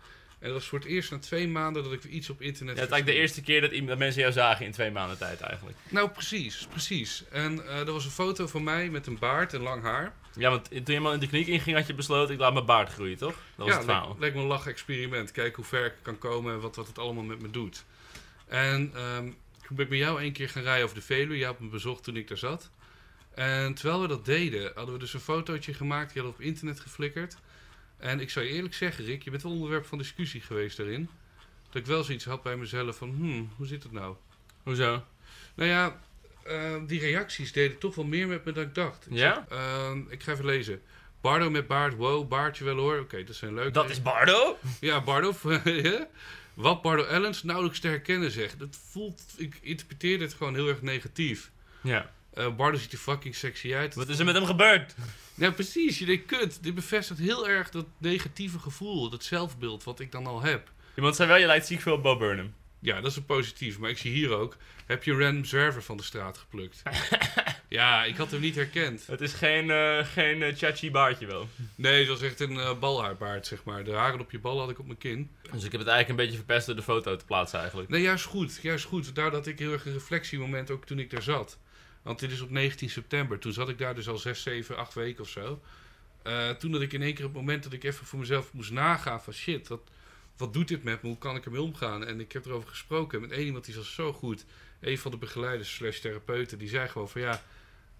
En dat was voor het eerst na twee maanden dat ik weer iets op internet... Ja, het is eigenlijk de eerste keer dat, mensen jou zagen in twee maanden tijd eigenlijk. Nou, precies, precies. En eh er was een foto van mij met een baard en lang haar. Ja, want toen je helemaal in de kliniek inging had je besloten, ik laat mijn baard groeien, toch? Dat was ja, het verhaal. leek, leek me een lach-experiment. Kijken hoe ver ik kan komen en wat, wat het allemaal met me doet. En ehm, toen ben ik met jou één keer gaan rijden over de Veluwe. Je had me bezocht toen ik daar zat. En terwijl we dat deden, hadden we dus een fotootje gemaakt. Die hadden we op internet geflikkerd. En ik zou je eerlijk zeggen, Rick, je bent wel onderwerp van discussie geweest daarin. Dat ik wel zoiets had bij mezelf van, hmm, hoe zit het nou? Hoezo? Nou ja, eh, die reacties deden toch wel meer met me dan ik dacht. Ik Ja? zeg, ehm, ik ga even lezen. Bardo met baard, wow, baardje wel hoor. Oké, dat zijn leuke. Dat is Bardo? Ja, Bardo. <laughs> Wat Bardo Ellens nauwelijks te herkennen zegt. Dat voelt, ik interpreteer dit gewoon heel erg negatief. Ja. Eh, Bardo ziet er fucking sexy uit. Wat is er met hem gebeurd? Ja, precies. Je denkt, kut. Dit bevestigt heel erg dat negatieve gevoel, dat zelfbeeld wat ik dan al heb. Iemand zei wel, je lijkt ziek veel op Bo Burnham. Ja, dat is een positief. Maar ik zie hier ook, heb je een random zwerver van de straat geplukt. <laughs> ja, ik had hem niet herkend. Het is geen, eh geen eh, chachi baardje wel. Nee, het was echt een eh, balhaarbaard, zeg maar. De haren op je bal had ik op mijn kin. Dus ik heb het eigenlijk een beetje verpest door de foto te plaatsen eigenlijk. Nee, juist goed. Juist goed. Daar had ik heel erg een reflectiemoment ook toen ik daar zat. Want dit is op 19 september. Toen zat ik daar dus al 6, 7, 8 weken of zo. Eh, toen dat ik in één keer op het moment dat ik even voor mezelf moest nagaan van shit, wat, wat doet dit met me? Hoe kan ik ermee omgaan? En ik heb erover gesproken met één iemand die was zo goed. Een van de begeleiders slash therapeuten, die zei gewoon van ja,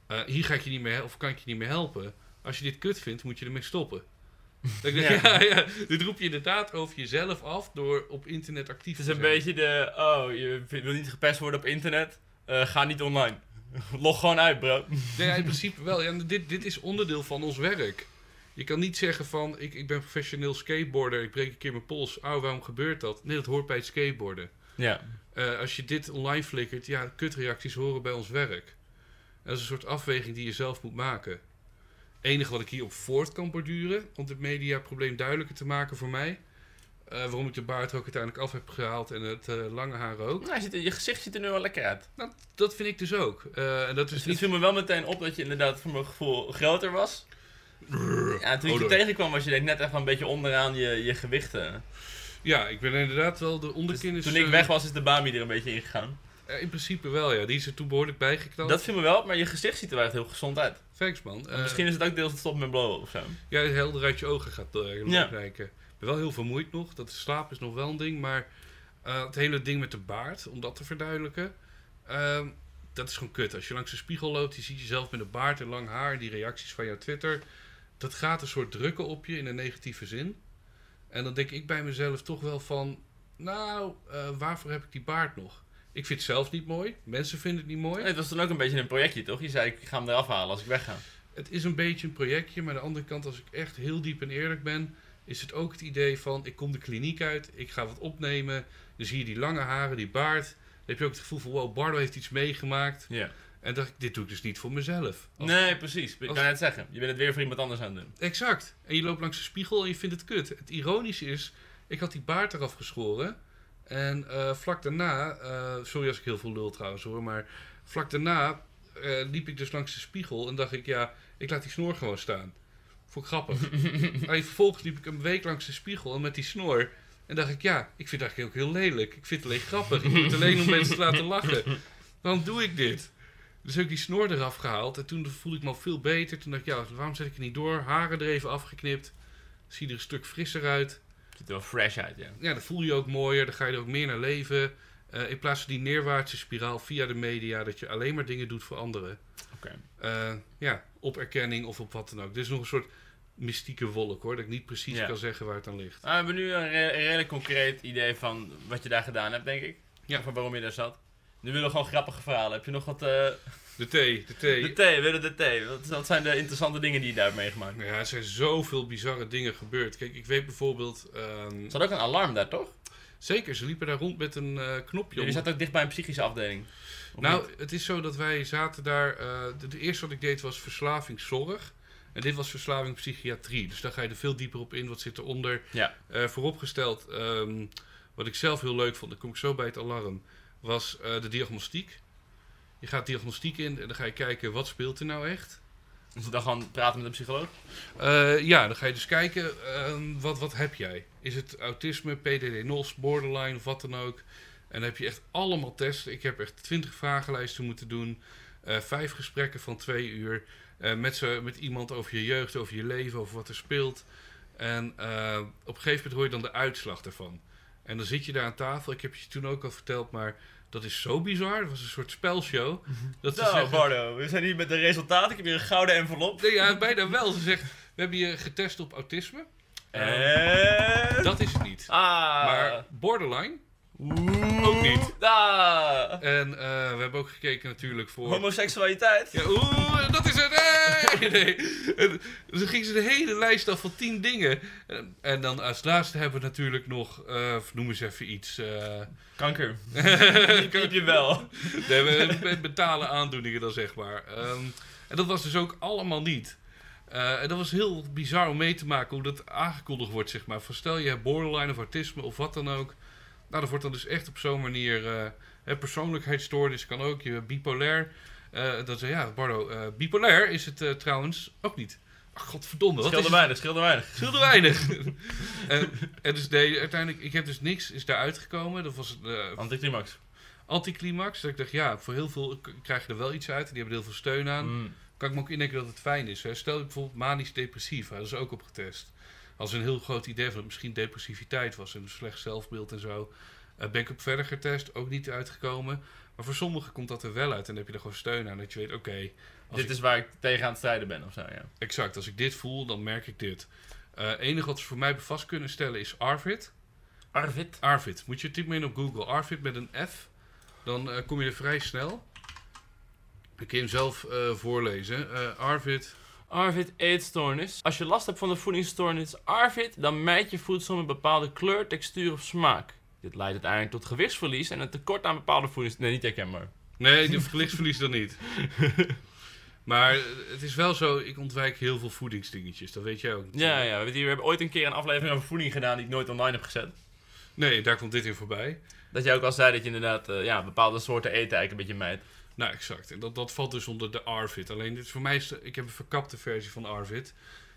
eh, hier ga ik je niet meer helpen, of kan ik je niet meer helpen. Als je dit kut vindt, moet je ermee stoppen. <laughs> Dat ik dacht, ja. Ja, dit roep je inderdaad over jezelf af door op internet actief Het te is een zijn. beetje de, oh, je wil niet gepest worden op internet? Eh, ga niet online. <laughs> Log gewoon uit, bro. Nee, ja, in principe wel. Ja, dit, dit is onderdeel van ons werk. Je kan niet zeggen van, ik, ik ben professioneel skateboarder, ik breek een keer mijn pols. Oh, waarom gebeurt dat? Nee, dat hoort bij het skateboarden. Ja. Eh, als je dit online flikkert, ja, kutreacties horen bij ons werk. Dat is een soort afweging die je zelf moet maken. enige wat ik hierop voort kan borduren, om het mediaprobleem duidelijker te maken voor mij. Eh, waarom ik de baard ook uiteindelijk af heb gehaald en het eh, lange haar ook. Nou, er- je gezicht ziet er nu wel lekker uit. Nou, dat vind ik dus ook. Eh, en dat is Dus het viel me wel meteen op dat je inderdaad voor mijn gevoel groter was. Ja, toen ik je Oh, tegenkwam was je denk net even een beetje onderaan je, je gewichten. Ja, ik ben inderdaad wel de Dus onderkin is, toen ik weg was is de Bami er een beetje ingegaan. in principe wel, ja. Die is er toen behoorlijk bijgeknald. Dat viel me wel op, maar je gezicht ziet er wel echt heel gezond uit. Thanks, man. Misschien is het ook deels te stoppen met blowen of zo. Ja, helder uit je ogen gaat uh, Ja. kijken. Ik ben wel heel vermoeid nog. Dat slaap is nog wel een ding. Maar eh, het hele ding met de baard, om dat te verduidelijken. ehm, dat is gewoon kut. Als je langs de spiegel loopt, je ziet jezelf met een baard en lang haar. Die reacties van jouw Twitter. Dat gaat een soort drukken op je in een negatieve zin. En dan denk ik bij mezelf toch wel van... Nou, eh, waarvoor heb ik die baard nog? Ik vind het zelf niet mooi. Mensen vinden het niet mooi. Nee, het was toen ook een beetje een projectje, toch? Je zei, ik ga hem eraf halen als ik wegga. Het is een beetje een projectje, maar aan de andere kant, als ik echt heel diep en eerlijk ben, is het ook het idee van: ik kom de kliniek uit, ik ga wat opnemen. Dan zie je die lange haren, die baard. Dan heb je ook het gevoel van: wow, Bardo heeft iets meegemaakt. Ja. En dacht ik: dit doe ik dus niet voor mezelf. Als- Nee, precies. Ik als- kan net zeggen. Je bent het weer voor iemand anders aan het doen. Exact. En je loopt langs de spiegel en je vindt het kut. Het ironische is: ik had die baard eraf geschoren. En eh, vlak daarna, eh, sorry als ik heel veel lul trouwens hoor, maar vlak daarna eh, liep ik dus langs de spiegel en dacht ik: ja, ik laat die snor gewoon staan. Vond ik grappig. Alleen vervolgens liep ik een week langs de spiegel en met die snor. En dacht ik, ja, ik vind het eigenlijk ook heel lelijk. Ik vind het alleen grappig. Ik doe het alleen om mensen te laten lachen. Waarom doe ik dit? Dus heb ik die snor eraf gehaald. En toen voelde ik me al veel beter. Toen dacht ik, ja, waarom zet ik er niet door? Haren er even afgeknipt. Zie er een stuk frisser uit. Ziet er wel fresh uit, ja. Ja, dan voel je je ook mooier. Dan ga je er ook meer naar leven. Eh, in plaats van die neerwaartse spiraal via de media. Dat je alleen maar dingen doet voor anderen. Oké. Eh, ja, op erkenning of op wat dan ook. Dit is nog een soort mystieke wolk hoor. Dat ik niet precies Ja. kan zeggen waar het aan ligt. Nou, we hebben nu een, re- een redelijk concreet idee van wat je daar gedaan hebt, denk ik. Ja. Van waarom je daar zat. Nu willen we gewoon grappige verhalen. Heb je nog wat... eh, De thee, de thee. de thee, willen de thee. Wat, zijn de interessante dingen die je daar hebt meegemaakt? Ja, er zijn zoveel bizarre dingen gebeurd. Kijk, ik weet bijvoorbeeld... ehm, Er zat ook een alarm daar, toch? zeker, ze liepen daar rond met een eh, knopje. Jullie om- zaten ook dicht bij een psychische afdeling. Nou, niet? het is zo dat wij zaten daar... eh, de, de eerste wat ik deed was verslavingszorg. En dit was verslaving psychiatrie. Dus daar ga je er veel dieper op in. Wat zit eronder? Ja. Eh, vooropgesteld, ehm, wat ik zelf heel leuk vond, dan kom ik zo bij het alarm, was eh, de diagnostiek. Je gaat diagnostiek in en dan ga je kijken wat speelt er nou echt. Dus <laughs> dan gewoon praten met een psycholoog? Eh, ja, dan ga je dus kijken, ehm, wat, wat heb jij? Is het autisme, PDD-NOS, borderline of wat dan ook? En dan heb je echt allemaal testen. Ik heb echt twintig vragenlijsten moeten doen. eh, vijf gesprekken van twee uur. eh, met, zo, met iemand over je jeugd, over je leven, over wat er speelt. En eh, op een gegeven moment hoor je dan de uitslag daarvan. En dan zit je daar aan tafel. Ik heb je toen ook al verteld, maar dat is zo bizar. Het was een soort spelshow. Dat ze Zo, zeggen- Bardo, we zijn hier met de resultaten. Ik heb hier een gouden envelop. Nee, ja, bijna wel. Ze zegt, we hebben je getest op autisme. En... Dat is het niet. Ah. Maar borderline. Oeh. ook niet. Ah. En eh, we hebben ook gekeken natuurlijk voor... Homoseksualiteit. Ja, oeh, dat is het. Hey! Nee. En, dus dan ging ze de hele lijst af van tien dingen. En, en dan als laatste hebben we natuurlijk nog, eh noem eens even iets. eh Kanker. <laughs> Heb je wel. nee, we- betalen aandoeningen dan zeg maar. Ehm, en dat was dus ook allemaal niet. Eh, en dat was heel bizar om mee te maken hoe dat aangekondigd wordt, zeg maar. Van stel je hebt borderline of autisme of wat dan ook. Nou, dat wordt dan dus echt op zo'n manier... eh persoonlijkheidsstoornis kan ook, je bipolair. Eh dat ja, Bardo, eh, bipolair is het trouwens ook niet. Ach, godverdomme, wat Scheelde weinig, scheelde weinig. Scheelde weinig. <laughs> <laughs> en, en dus nee, uiteindelijk, ik heb dus niks, is daar uitgekomen. Dat was eh Anticlimax. anticlimax. Dat ik dacht, ja, voor heel veel krijg je er wel iets uit. En die hebben er heel veel steun aan. Mm. Kan ik me ook indenken dat het fijn is. Hè? Stel je bijvoorbeeld manisch depressief. Hè? Dat is ook op getest. Als een heel groot idee van het misschien depressiviteit was. En een slecht zelfbeeld en zo. Eh, ben ik op verder getest. Ook niet uitgekomen. Maar voor sommigen komt dat er wel uit. En dan heb je er gewoon steun aan. Dat je weet, oké. Dit ik- is waar ik tegen aan het strijden ben of zo, ja. Exact. Als ik dit voel, dan merk ik dit. Eh enige wat ze voor mij vast kunnen stellen is Arvid. Arvid. Arvid. Moet je typen in op Google. Arvid met een F. Dan eh, kom je er vrij snel. Ik kan hem zelf voorlezen. Arvid. Arvid eetstoornis. Als je last hebt van de voedingsstoornis Arvid, dan mijt je voedsel met een bepaalde kleur, textuur of smaak. Dit leidt uiteindelijk tot gewichtsverlies en een tekort aan bepaalde voedings... Nee, niet herkenbaar. Nee, de gewichtsverlies dan niet. <laughs> Maar het is wel zo, ik ontwijk heel veel voedingsdingetjes. Dat weet jij ook. Ja, ja. We hebben, hier- we hebben ooit een keer een aflevering over voeding gedaan die ik nooit online heb gezet. Nee, daar komt dit in voorbij. Dat jij ook al zei dat je inderdaad eh, ja, bepaalde soorten eten eigenlijk een beetje mijt. Nou, exact. En dat, dat valt dus onder de Arvid. Alleen dit is voor mij, ik heb een verkapte versie van Arvid.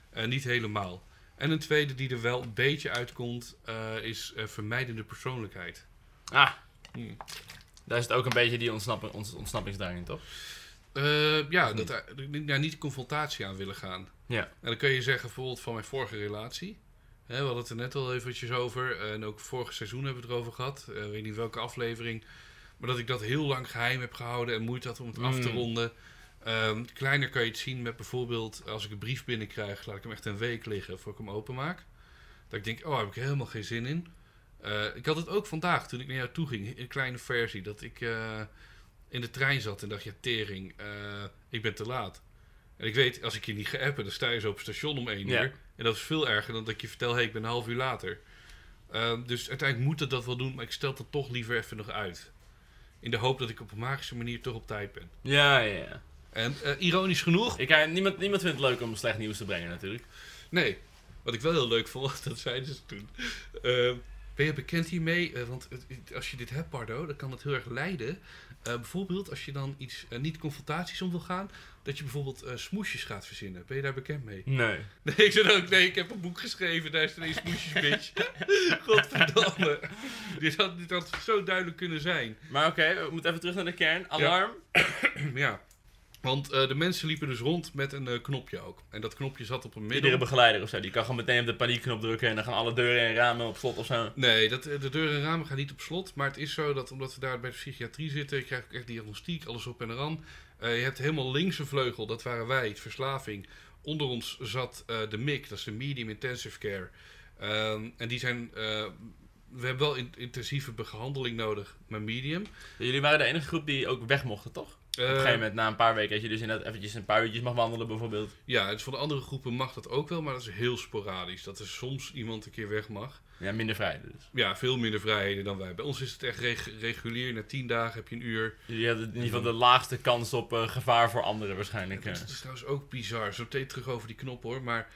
Eh, niet helemaal. En een tweede die er wel een beetje uitkomt, eh, is eh, vermijdende persoonlijkheid. Ah, Hmm. daar is het ook een beetje die ontsnapping, ontsnappingsdrang in, toch? Ja, dat, daar niet confrontatie aan willen gaan. Ja. En dan kun je zeggen, bijvoorbeeld van mijn vorige relatie. Hè, we hadden het er net al eventjes over. En ook vorig seizoen hebben we het erover gehad. Eh, Ik weet niet welke aflevering. Maar dat ik dat heel lang geheim heb gehouden en moeite had om het af te Mm. ronden. Ehm, kleiner kan je het zien met bijvoorbeeld als ik een brief binnenkrijg, laat ik hem echt een week liggen voor ik hem openmaak. Dat ik denk, oh, daar heb ik helemaal geen zin in. Eh, ik had het ook vandaag toen ik naar jou toe ging, een kleine versie. Dat ik eh, in de trein zat en dacht, ja, tering, eh, ik ben te laat. En ik weet, als ik je niet ga appen, dan sta je zo op het station om één Ja. uur. En dat is veel erger dan dat ik je vertel, hey, ik ben een half uur later. Ehm, dus uiteindelijk moet het dat wel doen, maar ik stel het toch liever even nog uit. In de hoop dat ik op een magische manier toch op tijd ben. Ja, ja, ja. En eh, ironisch genoeg, Ik, eh, niemand, niemand vindt het leuk om slecht nieuws te brengen, natuurlijk. nee. Wat ik wel heel leuk vond, <laughs> dat zeiden ze toen. Ehm, Ben je bekend hiermee? Eh, want het- als je dit hebt, Pardo, dan kan het heel erg leiden. Eh, bijvoorbeeld als je dan iets, eh, niet confrontaties om wil gaan, dat je bijvoorbeeld smoesjes gaat verzinnen. Ben je daar bekend mee? Nee. <laughs> Nee, ik zei ook, nee, ik heb een boek geschreven, daar is er een smoesjes, <laughs> bitch. <laughs> Godverdamme. Dit had, dit had zo duidelijk kunnen zijn. Maar oké, we moeten even terug naar de kern. Alarm. ja. <clears throat> Want eh, de mensen liepen dus rond met een eh, knopje ook. En dat knopje zat op een middel. Iedere begeleider of zo, die kan gewoon meteen op de paniekknop drukken en dan gaan alle deuren en ramen op slot of zo. Nee, dat, eh, de deuren en ramen gaan niet op slot. Maar het is zo dat omdat we daar bij de psychiatrie zitten, je krijgt ook echt diagnostiek, alles op en eraan. Eh, je hebt helemaal links een vleugel, dat waren wij, het verslaving. Onder ons zat de MIC, dat is de Medium Intensive Care. Ehm, en die zijn. Eh, we hebben wel in- intensieve behandeling nodig, maar medium. Jullie waren de enige groep die ook weg mochten, toch? Op een Eh, gegeven moment, na een paar weken, dat je dus inderdaad eventjes een paar uurtjes mag wandelen bijvoorbeeld. Ja, dus voor de andere groepen mag dat ook wel, maar dat is heel sporadisch. Dat er soms iemand een keer weg mag. Ja, minder vrij dus. Ja, veel minder vrijheden dan wij. Bij ons is het echt reg- regulier. Na tien dagen heb je een uur. Jullie hadden in ieder geval de laagste kans op eh, gevaar voor anderen waarschijnlijk. eh. Dat is trouwens ook bizar. Zo meteen terug over die knop hoor. Maar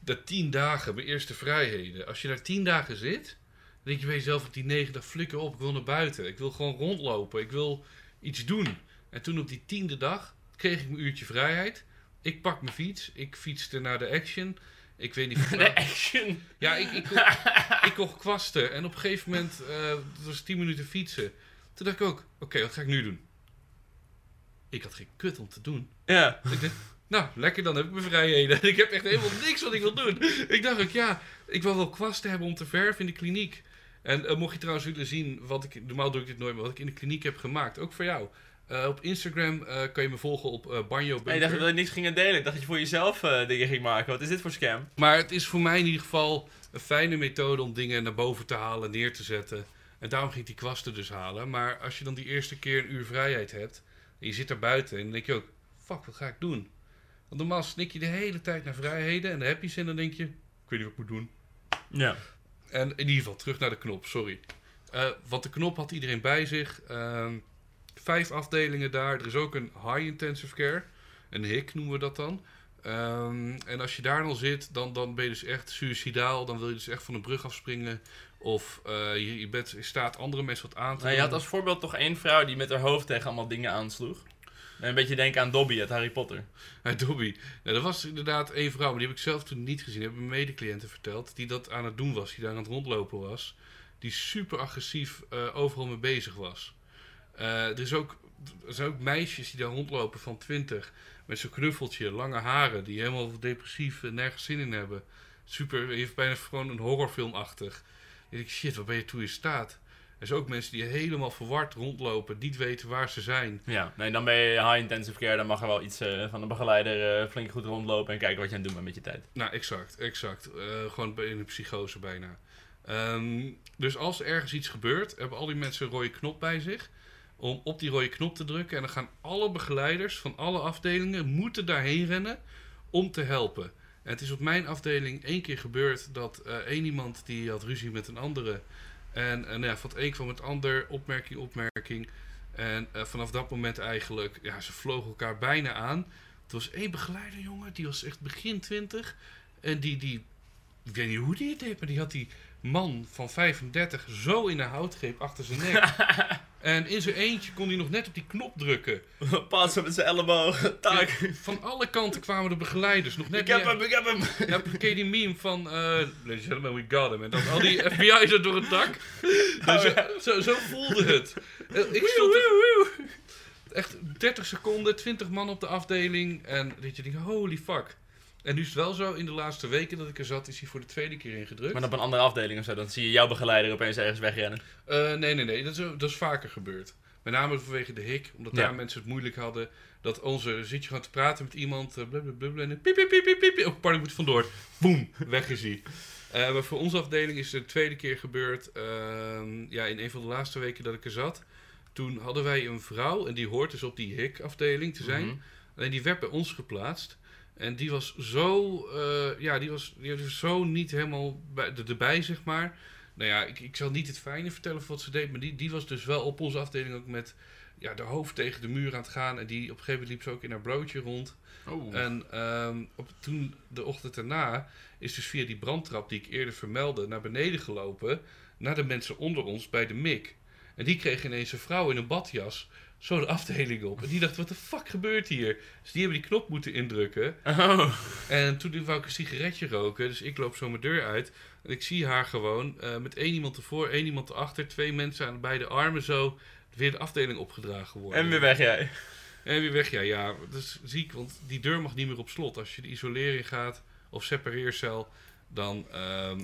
dat tien dagen, mijn eerste vrijheden. Als je daar tien dagen zit, denk je bij jezelf op die negen dag flikker op. Ik wil naar buiten. Ik wil gewoon rondlopen. Ik wil iets doen. En toen op die tiende dag kreeg ik mijn uurtje vrijheid. Ik pak mijn fiets. Ik fietste naar de action. Ik weet niet <laughs> De action. Ja, ik, ik, kocht, <laughs> ik kocht kwasten. En op een gegeven moment, eh het was 10 minuten fietsen. Toen dacht ik ook, oké, wat ga ik nu doen? Ik had geen kut om te doen. Ja. Ik dacht, nou, lekker, dan heb ik mijn vrijheden. <laughs> Ik heb echt helemaal niks wat ik wil doen. Ik dacht ook, ja, ik wil wel kwasten hebben om te verven in de kliniek. En eh, mocht je trouwens willen zien wat ik, normaal doe ik dit nooit, maar wat ik in de kliniek heb gemaakt, ook voor jou. Eh, op Instagram eh, kan je me volgen op eh Banjo Nee, ik dacht dat je niks ging delen. Ik dacht dat je voor jezelf dingen ging maken. Wat is dit voor scam? Maar het is voor mij in ieder geval een fijne methode om dingen naar boven te halen, neer te zetten. En daarom ging ik die kwasten dus halen. Maar als je dan die eerste keer een uur vrijheid hebt, en je zit daar buiten, en dan denk je ook, fuck, wat ga ik doen? Want normaal snik je de hele tijd naar vrijheden en dan heb je ze en dan denk je, ik weet niet wat ik moet doen. Ja. En in ieder geval, terug naar de knop, sorry. Eh, want de knop had iedereen bij zich. Ehm, vijf afdelingen daar. Er is ook een high intensive care. Een HIC noemen we dat dan. Ehm, en als je daar dan zit, dan, dan ben je dus echt suicidaal. Dan wil je dus echt van een brug afspringen. Of eh, je, je bent staat andere mensen wat aan te Nou, je had als voorbeeld toch één vrouw die met haar hoofd tegen allemaal dingen aansloeg. En een beetje denken aan Dobby uit Harry Potter. Hey, Dobby. Nou, dat was inderdaad één vrouw, maar die heb ik zelf toen niet gezien. Die hebben mijn medecliënten verteld. Die dat aan het doen was, die daar aan het rondlopen was. Die super agressief eh, overal mee bezig was. Eh, er, is ook, er zijn ook meisjes die daar rondlopen van 20. Met zo'n knuffeltje, lange haren. Die helemaal depressief nergens zin in hebben. Super, heeft bijna gewoon een horrorfilmachtig. Denk ik, shit, waar ben je toe in staat? Er zijn ook mensen die helemaal verward rondlopen. Niet weten waar ze zijn. Ja, nee, dan ben je high intensive care. Dan mag er wel iets eh, van de begeleider eh, flink goed rondlopen en kijken wat je aan het doen bent met je tijd. Nou, exact, exact. Eh, gewoon in een psychose bijna. Ehm, dus als er ergens iets gebeurt, hebben al die mensen een rode knop bij zich. Om op die rode knop te drukken. En dan gaan alle begeleiders van alle afdelingen moeten daarheen rennen om te helpen. En het is op mijn afdeling één keer gebeurd dat één iemand die had ruzie met een andere. En, en ja, van het een kwam het ander, opmerking, opmerking. En eh, vanaf dat moment eigenlijk, ja, ze vlogen elkaar bijna aan. Er was één begeleider, jongen, die was echt begin twintig. En die, die, ik weet niet hoe die het deed, maar die had die man van 35 zo in de houtgreep achter zijn nek. <laughs> en in zijn eentje kon hij nog net op die knop drukken. <laughs> Pas met zijn elleboog. Tak. Van alle kanten kwamen de begeleiders nog net Ik heb hem, ik heb hem. <laughs> Ja, ken die meme van... eh Ladies and gentlemen, we got him. En dan al die FBI's er door het dak. Dus zo, zo, zo voelde het. Eh, Ik stond er echt 30 seconden, 20 man op de afdeling. En dat je denkt, holy fuck. En nu is het wel zo, in de laatste weken dat ik er zat, is hij voor de tweede keer ingedrukt. Maar op een andere afdeling of zo, dan zie je jouw begeleider opeens ergens wegrennen. Eh, nee, nee, nee. Dat is, dat is vaker gebeurd. Met name vanwege de hik, omdat Ja. daar mensen het moeilijk hadden. Dat onze, zit je gewoon te praten met iemand, blablabla, en dan piep, piep, piep, piep, piep. Oh, pardon, ik moet vandoor. Boom, weg is hij. Eh, maar voor onze afdeling is het de tweede keer gebeurd. ehm, ja, in een van de laatste weken dat ik er zat. Toen hadden wij een vrouw, en die hoort dus op die hik-afdeling te zijn. Mhm. Alleen die werd bij ons geplaatst. En die was zo, eh, ja, die was, die was zo niet helemaal bij, er- erbij, zeg maar. Nou ja, ik, ik zal niet het fijne vertellen van wat ze deed, maar die, die was dus wel op onze afdeling ook met ja, de hoofd tegen de muur aan het gaan. En die op een gegeven moment liep ze ook in haar broodje rond. Oh. En ehm, op, toen, de ochtend daarna, is dus via die brandtrap die ik eerder vermeldde, naar beneden gelopen. naar de mensen onder ons bij de MIC. En die kregen ineens een vrouw in een badjas zo de afdeling op. En die dacht, wat de fuck gebeurt hier? Dus die hebben die knop moeten indrukken. Oh. En toen wou ik een sigaretje roken. Dus ik loop zo mijn deur uit. En ik zie haar gewoon eh, met één iemand ervoor, één iemand erachter. Twee mensen aan beide armen zo weer de afdeling opgedragen worden. En weer weg jij. En weer weg, ja. Ja, dat is ziek, want die deur mag niet meer op slot. Als je de isolering gaat of separeercel, dan, ehm,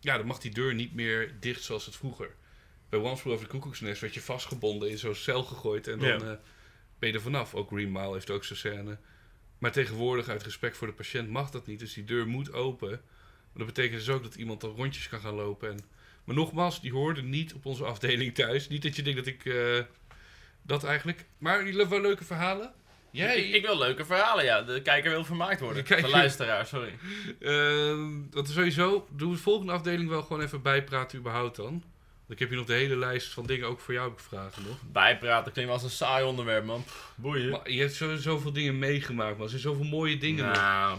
ja, dan mag die deur niet meer dicht zoals het vroeger. Bij Once Over de Koekoeksnest werd je vastgebonden in zo'n cel gegooid en dan Ja. eh, ben je er vanaf. Ook Green Mile heeft ook zo'n scène. Maar tegenwoordig, uit respect voor de patiënt, mag dat niet. Dus die deur moet open. Maar dat betekent dus ook dat iemand dan rondjes kan gaan lopen. En, maar nogmaals, die hoorde niet op onze afdeling thuis. Niet dat je denkt dat ik eh, dat eigenlijk... Maar die wel leuke verhalen. Jij... Ik, ik wil leuke verhalen, ja. De kijker wil vermaakt worden. De kijker- De luisteraar, sorry. Ehm, dat is sowieso. Doe de volgende afdeling wel gewoon even bijpraten überhaupt dan. Ik heb hier nog de hele lijst van dingen ook voor jou vragen nog. Bijpraten klinkt wel als een saai onderwerp, man. Pff, boeien. Maar je hebt zo, zoveel dingen meegemaakt, man. Er zijn zoveel mooie dingen. Nou,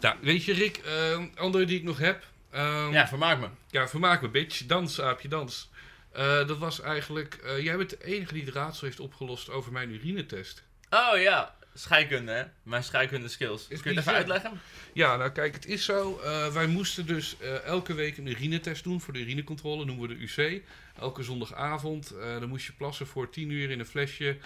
Nou, weet je Rick, ehm, andere die ik nog heb. ehm, ja, vermaak me. ja, vermaak me, bitch. Dans, aapje, dans. Eh, dat was eigenlijk... eh, jij bent de enige die het raadsel heeft opgelost over mijn urinetest. Oh ja, scheikunde, hè. Mijn scheikunde skills. Is Kun je het bizar. even uitleggen? Ja, nou kijk, het is zo. eh, wij moesten dus eh, elke week een urinetest doen voor de urinecontrole, noemen we de UC. Elke zondagavond. eh, dan moest je plassen voor 10 uur in een flesje.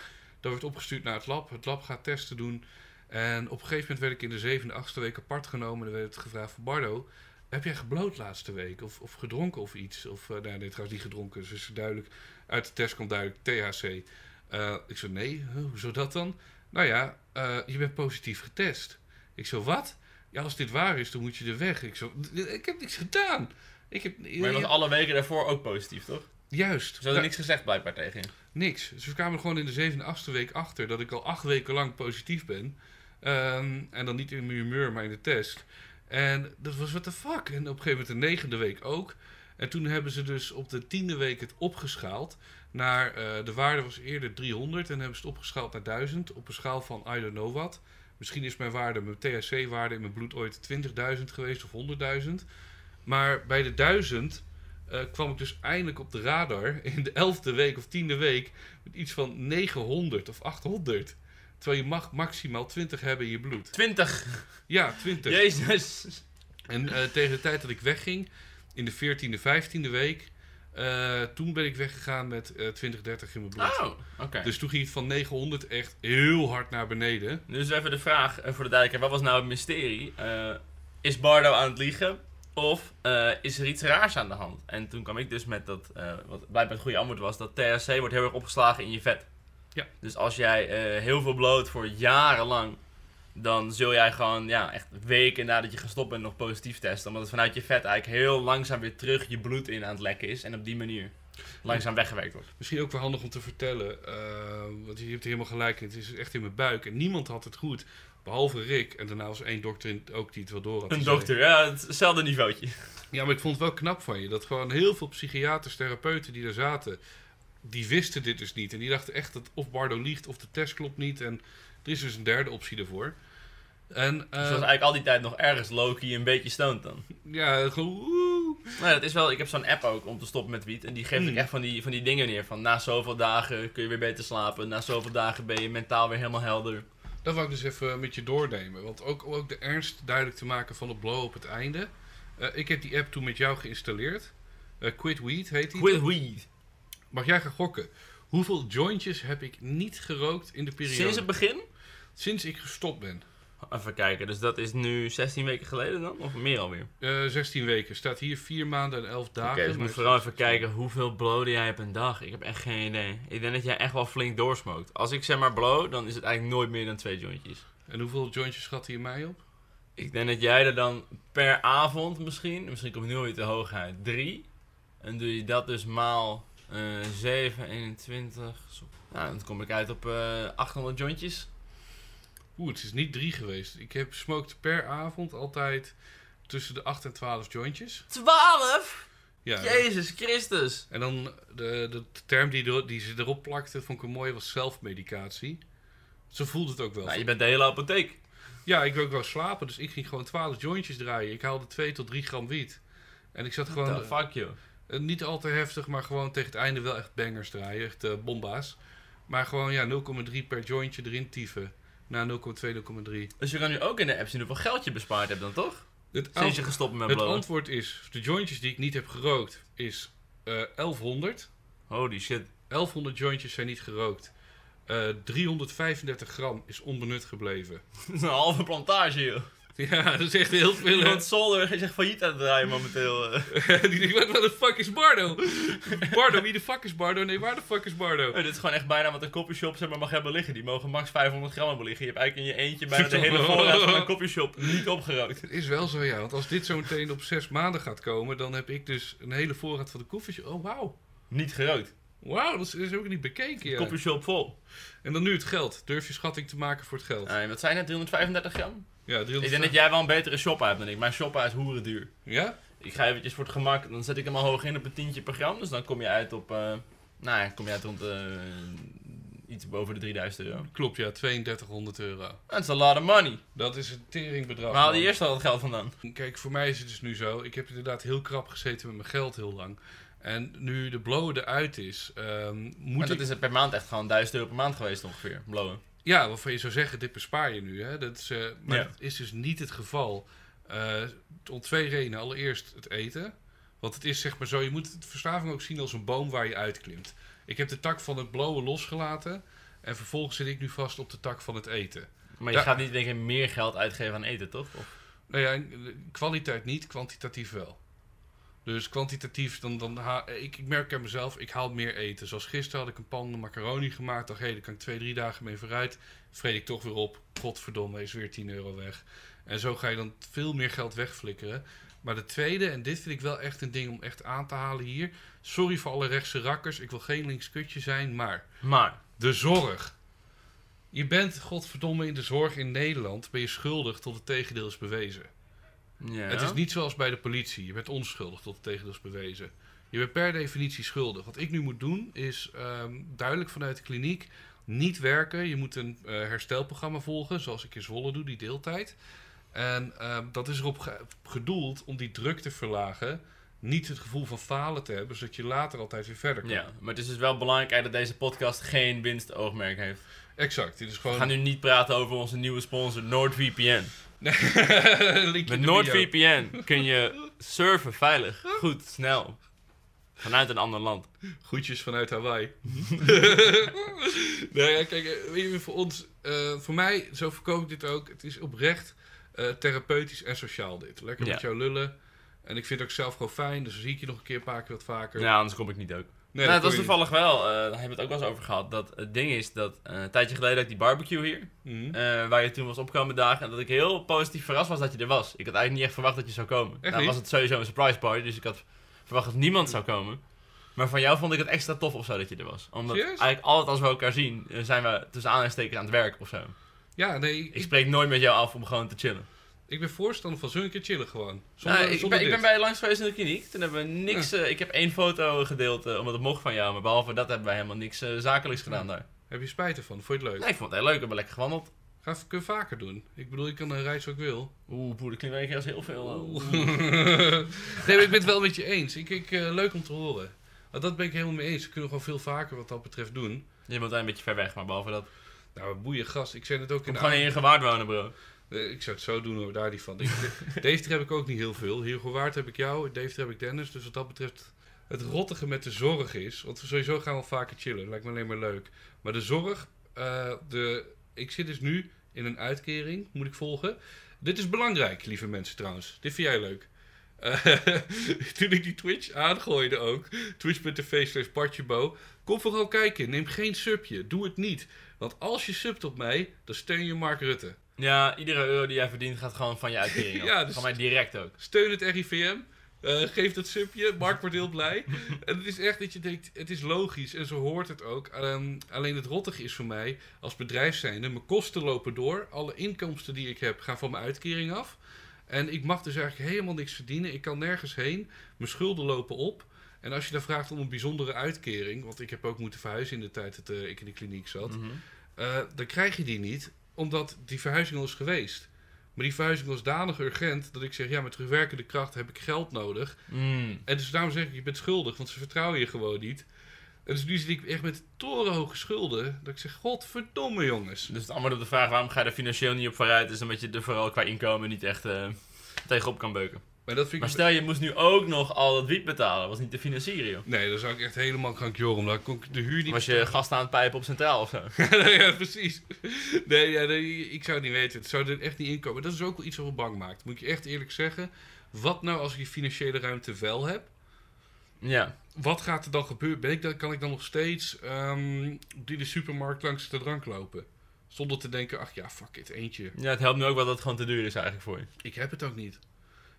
Dat werd opgestuurd naar het lab. Het lab gaat testen doen. En op een gegeven moment werd ik in de zevende, achtste week apart genomen. En dan werd het gevraagd van Bardo, heb jij gebloot laatste week? Of, of gedronken of iets? Of, eh, nee, trouwens niet gedronken. Dus het is duidelijk, uit de test komt duidelijk THC. Ik zo, nee, huh, hoezo dat dan? Nou ja, eh, je bent positief getest. Ik zo, wat? Ja, als dit waar is, dan moet je er weg. Ik zo, ik heb niks gedaan. Ik heb, Maar je was alle weken daarvoor ook positief, toch? Juist. Ze hadden niks gezegd blijkbaar tegen je. niks. Dus we kwamen gewoon in de zevende, achtste week achter dat ik al acht weken lang positief ben. Ehm, en dan niet in mijn humeur, maar in de test. En dat was what the fuck. En op een gegeven moment de negende week ook. En toen hebben ze dus op de tiende week het opgeschaald naar... eh, de waarde was eerder 300 en hebben ze het opgeschaald naar 1000 op een schaal van I don't know what. Misschien is mijn waarde, mijn THC-waarde in mijn bloed ooit 20.000 geweest of 100.000. Maar bij de 1000 eh, kwam ik dus eindelijk op de radar <laughs> in de elfde week of tiende week met iets van 900 of 800. Terwijl je mag maximaal 20 hebben in je bloed. 20. Ja, 20. Jezus. En eh, tegen de tijd dat ik wegging, in de 14e, 15e week, eh, toen ben ik weggegaan met eh 20, 30 in mijn bloed. Oh, oké. Dus toen ging het van 900 echt heel hard naar beneden. Dus even de vraag eh, voor de duidelijkheid. Wat was nou het mysterie? Eh, is Bardo aan het liegen? Of is er iets raars aan de hand? En toen kwam ik dus met dat, wat blijkbaar het goede antwoord was, dat THC wordt heel erg opgeslagen in je vet. Ja. Dus als jij heel veel bloot voor jarenlang, dan zul jij gewoon ja, echt weken nadat je gestopt bent nog positief testen. Omdat het vanuit je vet eigenlijk heel langzaam weer terug je bloed in aan het lekken is. En op die manier langzaam weggewerkt wordt. Misschien ook wel handig om te vertellen, eh, want je hebt er helemaal gelijk in. Het is echt in mijn buik en niemand had het goed, behalve Rick. En daarna was één dokter in, ook die het wel door had. Een zei- dokter, ja, hetzelfde niveautje. Ja, maar ik vond het wel knap van je. Dat gewoon heel veel psychiaters, therapeuten die er zaten, die wisten dit dus niet. En die dachten echt dat of Bardo liegt of de test klopt niet. En er is dus een derde optie ervoor. En Dus eh, was eigenlijk al die tijd nog ergens Loki een beetje stoned dan. ja, gewoon... Nou, dat is wel, ik heb zo'n app ook om te stoppen met wiet. En die geeft Mm. ook echt van die, van die dingen neer. Van na zoveel dagen kun je weer beter slapen. Na zoveel dagen ben je mentaal weer helemaal helder. Dat wou ik dus even met je doornemen. Want ook, ook de ernst duidelijk te maken van de blow op het einde. Eh, ik heb die app toen met jou geïnstalleerd. Eh, Quit Weed heet die. Quit weed. Mag jij gaan gokken? Hoeveel jointjes heb ik niet gerookt in de periode? Sinds het begin? Sinds ik gestopt ben. Even kijken, dus dat is nu 16 weken geleden dan? Of meer alweer? Eh 16 weken. Staat hier 4 maanden en 11 Oké, dagen. dus ik moet vooral even kijken hoeveel blowde jij op een dag. Ik heb echt geen idee. Ik denk dat jij echt wel flink doorsmookt. Als ik zeg maar blow, dan is het eigenlijk nooit meer dan twee jointjes. En hoeveel jointjes schat hij in mij op? Ik denk dat jij er dan per avond misschien, misschien komt nu weer te hoog uit, drie. En doe je dat dus maal eh 7, 21. zo- Nou, dan kom ik uit op eh 800 jointjes. Oeh, het is niet 3 geweest. Ik heb smoked per avond altijd tussen de 8 en 12 jointjes. 12? Ja. Jezus Christus. En dan de, de term die, er- die ze erop plakte, vond ik een mooie, was zelfmedicatie. Zo voelde het ook wel. Nou, je bent de hele apotheek. Ja, ik wil ook wel slapen, dus ik ging gewoon 12 jointjes draaien. Ik haalde 2 tot 3 gram wiet. En ik zat What gewoon... the fuck, joh. Eh, niet al te heftig, maar gewoon tegen het einde wel echt bangers draaien. Echt eh, bomba's. Maar gewoon ja, 0,3 per jointje erin tyfen. Na 0,2, 0,3. Dus je kan nu ook in de app zien hoeveel geld je bespaard hebt dan, toch? Het, Sinds je gestopt met het blowen. antwoord is, de jointjes die ik niet heb gerookt, is eh 1100. Holy shit. 1100 jointjes zijn niet gerookt. Eh 335 gram is onbenut gebleven. <laughs> Een halve plantage, joh. <laughs> Ja, dat is echt heel veel. hè? Iemand zolder is echt failliet aan het draaien momenteel. <laughs> Die denkt, wat wat de fuck is Bardo? Bardo, wie de fuck is Bardo? Nee, waar de fuck is Bardo? Oh, dit is gewoon echt bijna wat een copyshop zeg maar, mag hebben liggen. Die mogen max 500 gram hebben liggen. Je hebt eigenlijk in je eentje bijna de hele <laughs> voorraad van een copyshop niet opgerookt. Het is wel zo, ja. Want als dit zo meteen op zes maanden gaat komen, dan heb ik dus een hele voorraad van de koffieshop. Oh, wauw. Niet gerookt. Wauw, dat is, dat is ook niet bekeken, ja. Copyshop vol. En dan nu het geld. Durf je schatting te maken voor het geld? Nee, wat zijn het? 335 gram? Ja, Ik 300 denk dat jij wel een betere shoppa hebt dan ik. Mijn shoppa is hoeren duur. Ja? Ik ga eventjes voor het gemak, dan zet ik hem al hoog in op een tientje per gram. Dus dan kom je uit op, eh, nou ja, kom je uit rond eh, iets boven de 3000 euro. Klopt, ja. 3200 euro. That's a lot of money. Dat is een teringbedrag. Waar haalde je eerst al het geld vandaan? Kijk, voor mij is het dus nu zo. Ik heb inderdaad heel krap gezeten met mijn geld heel lang. En nu de blow eruit is, ehm, moet Maar ik... dat is het per maand echt gewoon 1000 euro per maand geweest ongeveer, blowen. Ja, waarvan je zou zeggen, dit bespaar je nu. Hè? Dat is, eh, maar Ja. dat is dus niet het geval. Eh om twee redenen. Allereerst het eten. Want het is zeg maar zo, je moet het verslaving ook zien als een boom waar je uitklimt. Ik heb de tak van het blowen losgelaten. En vervolgens zit ik nu vast op de tak van het eten. Maar je gaat niet denk ik meer geld uitgeven aan eten, toch? Of? Nou ja, kwaliteit niet, kwantitatief wel. Dus kwantitatief, dan, dan ha- ik, ik merk aan mezelf, ik haal meer eten. Zoals gisteren had ik een pan macaroni gemaakt. Dacht, hé, daar kan ik twee, drie dagen mee vooruit. Vreet ik toch weer op. Godverdomme, is weer 10 euro weg. En zo ga je dan veel meer geld wegflikkeren. Maar de tweede, en dit vind ik wel echt een ding om echt aan te halen hier. Sorry voor alle rechtse rakkers, ik wil geen linkskutje zijn, maar Maar, de zorg. Je bent, godverdomme, in de zorg in Nederland ben je schuldig tot het tegendeel is bewezen. Ja. Het is niet zoals bij de politie. Je bent onschuldig tot het tegendeel is bewezen. Je bent per definitie schuldig. Wat ik nu moet doen is ehm, duidelijk vanuit de kliniek niet werken. Je moet een eh, herstelprogramma volgen, zoals ik in Zwolle doe, die deeltijd. En ehm, dat is erop ge- gedoeld om die druk te verlagen. Niet het gevoel van falen te hebben, zodat je later altijd weer verder kan. Ja, maar het is dus wel belangrijk dat deze podcast geen winstoogmerk heeft. Exact. Dit is We gaan nu niet praten over onze nieuwe sponsor NordVPN. <laughs> Met. NordVPN kun je <laughs> surfen veilig, goed, snel. Vanuit een ander land. Groetjes vanuit Hawaii. <laughs> nou ja, kijk, eh, weet je, voor ons, eh, voor mij, zo verkoop ik dit ook. Het is oprecht eh, therapeutisch en sociaal dit. Lekker Ja. met jou lullen. En ik vind het ook zelf gewoon fijn, dus dan zie ik je nog een keer een paar keer wat vaker. Ja, anders kom ik niet ook. Nee, nou, het was toevallig wel, eh, daar hebben we het ook wel eens over gehad. Dat het ding is dat eh, een tijdje geleden had ik die barbecue hier. Mhm. eh, waar je toen was opkomen dagen. En dat ik heel positief verrast was dat je er was. Ik had eigenlijk niet echt verwacht dat je zou komen. nou niet? was het sowieso een surprise party, dus ik had verwacht dat niemand zou komen. Maar van jou vond ik het extra tof of zo dat je er was. Omdat eigenlijk altijd als we elkaar zien, zijn we tussen aanhalingstekens aan het werk of zo. Ja, nee, Ik ik, spreek nooit met jou af om gewoon te chillen. Ik ben voorstander van zo'n keer chillen gewoon. Zonder, Nou, ik, ben, ik bij je langs geweest in de kliniek. Toen hebben we niks. eh, ik heb één foto gedeeld eh, omdat het mocht van jou. Maar behalve dat hebben wij helemaal niks eh, zakelijks gedaan daar. Heb je spijt ervan? Vond je het leuk? Nee, ik vond het heel leuk. We hebben lekker gewandeld. Ga kunnen vaker doen. Ik bedoel, ik kan een reis wat ik wil. Oeh, poeh, dat klinkt wel als heel veel. <laughs> nee, maar ik ben het wel met je eens. Ik, ik, leuk om te horen. Want dat ben ik helemaal mee eens. We kunnen gewoon veel vaker wat dat betreft doen. Je daar een beetje ver weg, maar behalve dat. Nou, boeien gast. Ik zei het ook in Kom de gewoon in je gewaard wonen, bro. Eh, Ik zou het zo doen hoor, daar niet van. Deventer heb ik ook niet heel veel. Hier Gewaard heb ik jou, Deventer heb ik Dennis. Dus wat dat betreft, het rottige met de zorg is... Want sowieso gaan we vaker chillen, lijkt me alleen maar leuk. Maar de zorg, eh, de, ik zit dus nu in een uitkering, moet ik volgen. Dit is belangrijk, lieve mensen trouwens. Dit vind jij leuk. Eh, <laughs> toen ik die Twitch aangooide ook, twitch.tv slash partjebo, kom vooral kijken, neem geen subje, doe het niet. Want als je subt op mij, dan steun je Mark Rutte. Ja, iedere euro die jij verdient gaat gewoon van je uitkering af. <laughs> Ja, dus- Van mij direct ook. Steun het RIVM. eh, geef dat subje. Mark wordt heel blij. <laughs> en het is echt dat je denkt, het is logisch en zo hoort het ook. Ehm, alleen het rottige is voor mij, als bedrijf zijnde, mijn kosten lopen door. Alle inkomsten die ik heb gaan van mijn uitkering af. En ik mag dus eigenlijk helemaal niks verdienen. Ik kan nergens heen. Mijn schulden lopen op. En als je dan vraagt om een bijzondere uitkering, want ik heb ook moeten verhuizen in de tijd dat eh, ik in de kliniek zat. Mhm. Eh, dan krijg je die niet, omdat die verhuizing al is geweest. Maar die verhuizing was danig urgent dat ik zeg, ja, met terugwerkende kracht heb ik geld nodig. Mm. En dus daarom zeg ik, je bent schuldig, want ze vertrouwen je gewoon niet. En dus nu zit ik echt met torenhoge schulden. Dat ik zeg, godverdomme jongens. Dus het antwoord op de vraag waarom ga je er financieel niet op vooruit, is omdat je er vooral qua inkomen niet echt eh, tegenop kan beuken. Maar dat vind Maar stel je moest nu ook nog al dat wiet betalen, was niet te financieren joh. Nee, dan zou ik echt helemaal krankjoren. Dan kon ik de huur niet... Was je gast aan het pijpen op Centraal of zo? <laughs> ja, precies. Nee, ja, nee, ik zou het niet weten. Het zou er echt niet inkomen. Dat is ook wel iets wat me bang maakt. Moet ik je echt eerlijk zeggen. Wat nou als ik die financiële ruimte wel heb? Ja. Wat gaat er dan gebeuren? Ben ik dan, kan ik dan nog steeds ehm, die de supermarkt langs de drank lopen? Zonder te denken, ach ja, fuck it, eentje. ja, het helpt nu ook wel dat het gewoon te duur is eigenlijk voor je. Ik heb het ook niet.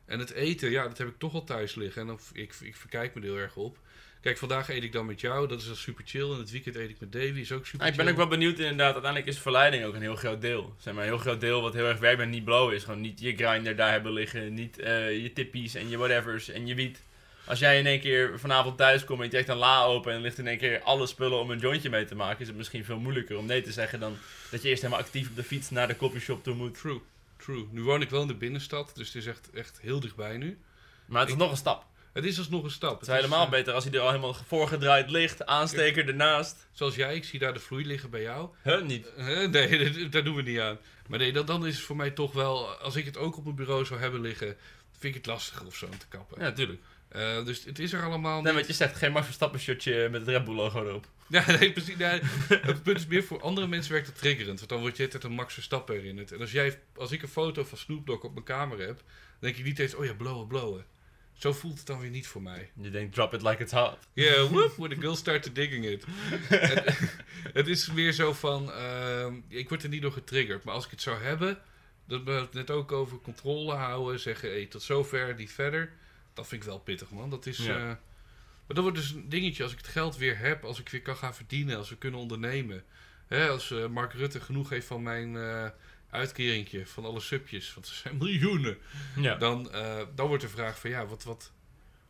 En het eten, ja, dat heb ik toch wel thuis liggen. En dan, ik, ik verkijk me er heel erg op. Kijk, vandaag eet ik dan met jou. Dat is dan super chill. En het weekend eet ik met Davy. Is ook super Nou, ik ben chill. ook wel benieuwd inderdaad, uiteindelijk is verleiding ook een heel groot deel. Zeg maar, een heel groot deel wat heel erg werkt met niet blowen is gewoon niet je grinder daar hebben liggen, niet eh, je tippies en je whatevers en je wiet. Als jij in één keer vanavond thuis komt en je trekt een la open en ligt in één keer alle spullen om een jointje mee te maken, is het misschien veel moeilijker om nee te zeggen dan dat je eerst helemaal actief op de fiets naar de coffeeshop toe moet. True, true. Nu woon ik wel in de binnenstad. Dus het is echt, echt heel dichtbij nu. Maar het is Ik- nog een stap. Het is alsnog een stap. Het is Het is, helemaal eh, beter als hij er al helemaal voorgedraaid ligt, aansteker ernaast. Zoals jij, ik zie daar de vloei liggen bij jou. Huh, niet. Eh, nee, <laughs> dat- daar doen we niet aan. Maar nee, dan, dan is het voor mij toch wel... Als ik het ook op mijn bureau zou hebben liggen... vind ik het lastiger of zo om te kappen. Ja, natuurlijk. Eh, dus het is er allemaal Nee, wat je zegt, geen Max Verstappen shirtje met het Red Bull logo erop. <laughs> Ja, nee, precies. Nee, het punt is meer voor andere mensen werkt het triggerend. Want dan word je altijd een Max Verstappen herinnerd. En als, jij, als ik een foto van Snoop Dogg op mijn kamer heb... dan denk ik niet eens, oh ja, blowen, blowen. Zo voelt het dan weer niet voor mij. Je denkt, drop it like it's hot. Yeah, <laughs> whoop, when the girls start digging it. <laughs> Het is meer zo van, ehm, ik word er niet door getriggerd. Maar als ik het zou hebben, dat we het net ook over controle houden. Zeggen, hey, tot zover, niet verder. Dat vind ik wel pittig, man. Dat is... Ja. eh, maar dat wordt dus een dingetje als ik het geld weer heb, als ik weer kan gaan verdienen, als we kunnen ondernemen. Hè, als eh, Mark Rutte genoeg heeft van mijn eh uitkeringje, van alle subjes, want er zijn <laughs> miljoenen. Ja. Dan, dan wordt de vraag van, ja, wat, wat,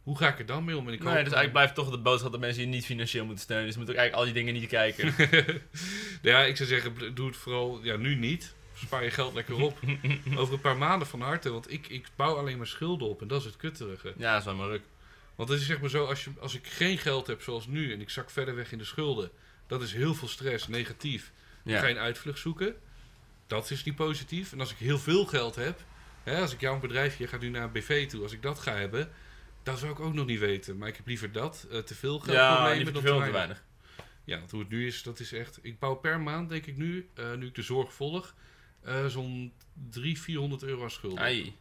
hoe ga ik er dan mee om? En ik Nee, dus eigenlijk blijft toch de boodschap dat mensen je niet financieel moeten steunen. Dus je moet ook eigenlijk al die dingen niet kijken. <laughs> ja, ik zou zeggen, doe het vooral ja, nu niet. Spaar je geld lekker op. <laughs> Over een paar maanden van harte. Want ik, ik bouw alleen maar schulden op. En dat is het kutterige. ja, dat is wel maar ruk. Want het is zeg maar zo, als, je, als ik geen geld heb zoals nu... en ik zak verder weg in de schulden... dat is heel veel stress, negatief. Ja. een uitvlucht zoeken. Dat is niet positief. En als ik heel veel geld heb... Hè, als ik jouw bedrijfje ga nu naar een BV toe... als ik dat ga hebben... dat zou ik ook nog niet weten. Maar ik heb liever dat. eh, te veel geld Ja, problemen niet te dan veel te en te weinig. weinig. Ja, want hoe het nu is, dat is echt... Ik bouw per maand, denk ik nu, eh, nu ik de zorg volg... eh, zo'n 300, 400 euro aan schulden. Ai.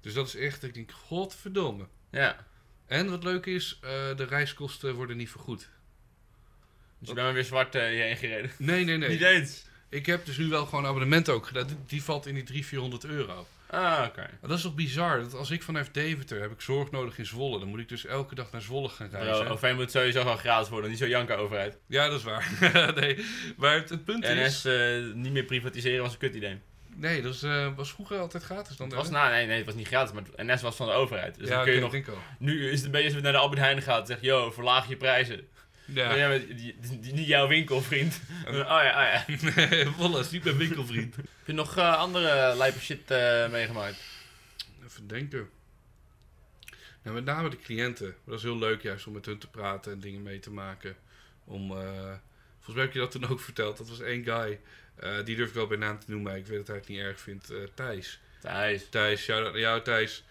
Dus dat is echt, ik denk, godverdomme. Ja. En wat leuk is, eh, de reiskosten worden niet vergoed. Dus je bent weer zwart eh, hierheen gereden. Nee, nee, nee. <laughs> Niet eens. Ik heb dus nu wel gewoon een abonnement ook gedaan. Die, die valt in die 300, 400 euro. Ah, oké. Maar dat is toch bizar? Dat als ik vanuit Deventer heb ik zorg nodig in Zwolle. Dan moet ik dus elke dag naar Zwolle gaan reizen. Bro, OV moet sowieso gewoon gratis worden, niet zo janken overheid. Ja, dat is waar. <laughs> nee, maar het, het punt is... NS eh, niet meer privatiseren was een kut idee. Nee, dat is, eh, was vroeger altijd gratis. Dan Het was, nou, nee, nee, het was niet gratis, maar NS was van de overheid. Dus ja, dan kun je nog... Nu is het een beetje als je naar de Albert Heijn gaat en zegt, yo, verlaag je prijzen. Ja. Ja, niet jouw winkel, vriend. <laughs> oh ja, oh ja. Heb is niet mijn winkelvriend. je nog eh, andere lijpe shit eh, meegemaakt? Even denken. Nou, met name de cliënten. Dat is heel leuk juist om met hun te praten en dingen mee te maken. Om, eh, volgens mij heb je dat toen ook verteld. Dat was één guy. die durf ik wel bij naam te noemen, maar ik weet dat hij het niet erg vindt. Thijs. Thijs. Thijs, shout-out naar jou Thijs.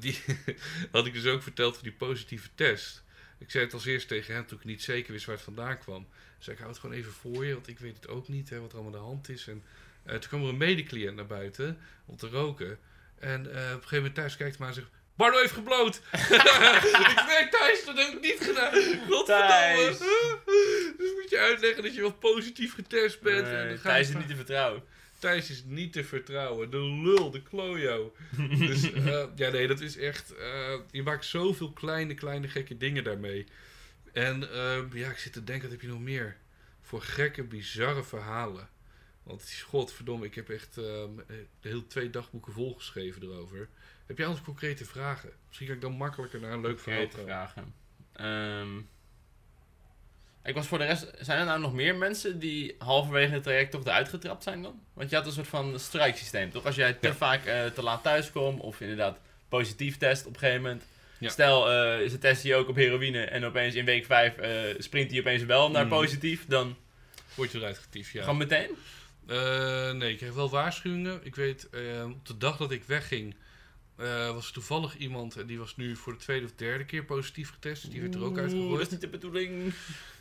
Die <laughs> had ik dus ook verteld van die positieve test. Ik zei het als eerst tegen hem toen ik niet zeker wist waar het vandaan kwam. Dus zei ik hou het gewoon even voor je, want ik weet het ook niet hè, wat er allemaal aan de hand is. En eh, toen kwam er een medecliënt naar buiten om te roken. En eh, op een gegeven moment Thijs kijkt maar en zegt... Bardo heeft gebloot! <laughs> ik weet Thijs, dat heb ik niet gedaan! Godverdomme! <laughs> dus moet je uitleggen dat je wel positief getest bent. en Nee, dan gaat Thijs is niet te vertrouwen. Thijs is niet te vertrouwen. De lul, de klojo. <laughs> dus eh, ja, nee, dat is echt... eh, je maakt zoveel kleine, kleine gekke dingen daarmee. En eh, ja, ik zit te denken, wat heb je nog meer? Voor gekke, bizarre verhalen. Want godverdomme, ik heb echt ehm, de hele twee dagboeken volgeschreven erover. Heb jij anders concrete vragen? Misschien kan ik dan makkelijker naar een leuk verhaal Concrete komen. vragen. Ehm, Ik was voor de rest... Zijn er nou nog meer mensen die halverwege het traject toch eruit getrapt zijn dan? Want je had een soort van strijksysteem, toch? Als jij te Ja. vaak eh, te laat thuis komt, of inderdaad positief test op een gegeven moment. Ja. Stel, eh ze testen je ook op heroïne en opeens in week 5 sprint hij opeens wel naar Mm. positief, dan Word je eruit getiefd, ja. gewoon meteen? Eh, nee, ik kreeg wel waarschuwingen. Ik weet, eh, op de dag dat ik wegging, eh, was er toevallig iemand en die was nu voor de tweede of derde keer positief getest. Dus die werd er ook uitgegooid. dat is niet de bedoeling.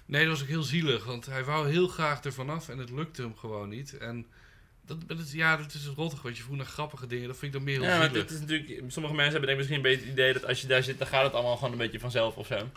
Nee, dat was ook heel zielig, want hij wou heel graag ervan af en het lukte hem gewoon niet. En dat, dat is, ja, dat is het rottig, want je vroeg naar grappige dingen. Dat vind ik dan meer heel Ja, maar zielig. dit is natuurlijk, sommige mensen hebben denk ik misschien een beetje het idee dat als je daar zit, dan gaat het allemaal gewoon een beetje vanzelf of zo.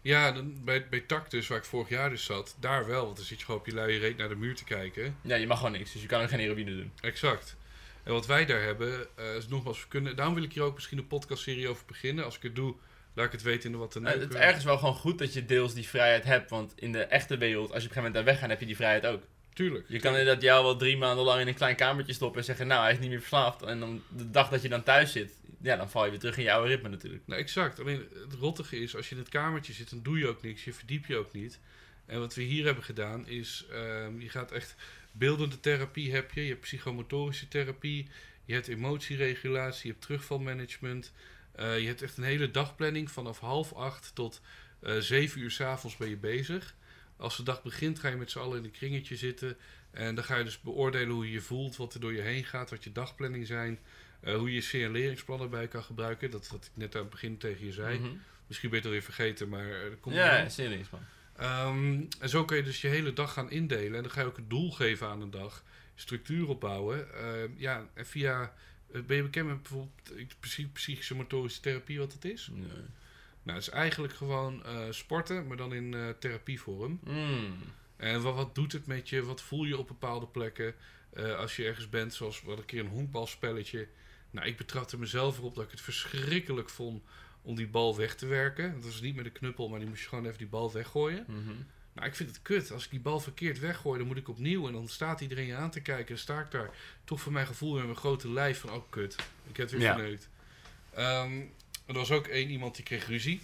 Ja, dan, bij, bij Tactus, waar ik vorig jaar dus zat, daar wel. Want dan zit je gewoon op je luie reet naar de muur te kijken. Ja, je mag gewoon niks, dus je kan ook geen heroïne doen. Exact. En wat wij daar hebben, eh, is nogmaals, we kunnen, daarom wil ik hier ook misschien een podcastserie over beginnen. Als ik het doe, laat ik het weten in de wat te Eh, het is neuken. ergens wel gewoon goed dat je deels die vrijheid hebt, want in de echte wereld, als je op een gegeven moment daar weggaat, heb je die vrijheid ook. Tuurlijk. Je kan inderdaad jou wel drie maanden lang in een klein kamertje stoppen en zeggen, nou, hij is niet meer verslaafd. En dan de dag dat je dan thuis zit, ja, dan val je weer terug in je oude ritme natuurlijk. Nou, exact. Alleen het rottige is, als je in het kamertje zit, dan doe je ook niks. Je verdiep je ook niet. En wat we hier hebben gedaan is, ehm, je gaat echt beeldende therapie heb je. Je hebt psychomotorische therapie. Je hebt emotieregulatie. Je hebt terugvalmanagement. Eh, je hebt echt een hele dagplanning. Vanaf half acht tot eh zeven uur s'avonds ben je bezig. Als de dag begint ga je met z'n allen in een kringetje zitten. En dan ga je dus beoordelen hoe je je voelt, wat er door je heen gaat, wat je dagplanning zijn. eh, hoe je signaleringsplannen bij kan gebruiken. Dat wat ik net aan het begin tegen je zei. Mhm. Misschien ben je het alweer vergeten, maar komt Ja, serieus man. Ehm, en zo kun je dus je hele dag gaan indelen. En dan ga je ook een doel geven aan een dag. Structuur opbouwen. Ja, en via... eh, Ben je bekend met bijvoorbeeld eh, psy- psychische motorische therapie, wat het is? Nee. Nou, het is eigenlijk gewoon eh, sporten, maar dan in therapievorm. Mm. En wat, wat doet het met je? Wat voel je op bepaalde plekken? Als je ergens bent, zoals wat een keer een honkbalspelletje. Nou, ik betrapte mezelf erop dat ik het verschrikkelijk vond om die bal weg te werken. Dat was niet met een knuppel, maar die moest je gewoon even die bal weggooien. Mhm. Nou, ik vind het kut. Als ik die bal verkeerd weggooi, dan moet ik opnieuw. En dan staat iedereen je aan te kijken. En sta ik daar toch voor mijn gevoel met mijn grote lijf van... Oh, kut. Ik heb het weer Ja. verneukt. Ehm, er was ook één iemand die kreeg ruzie.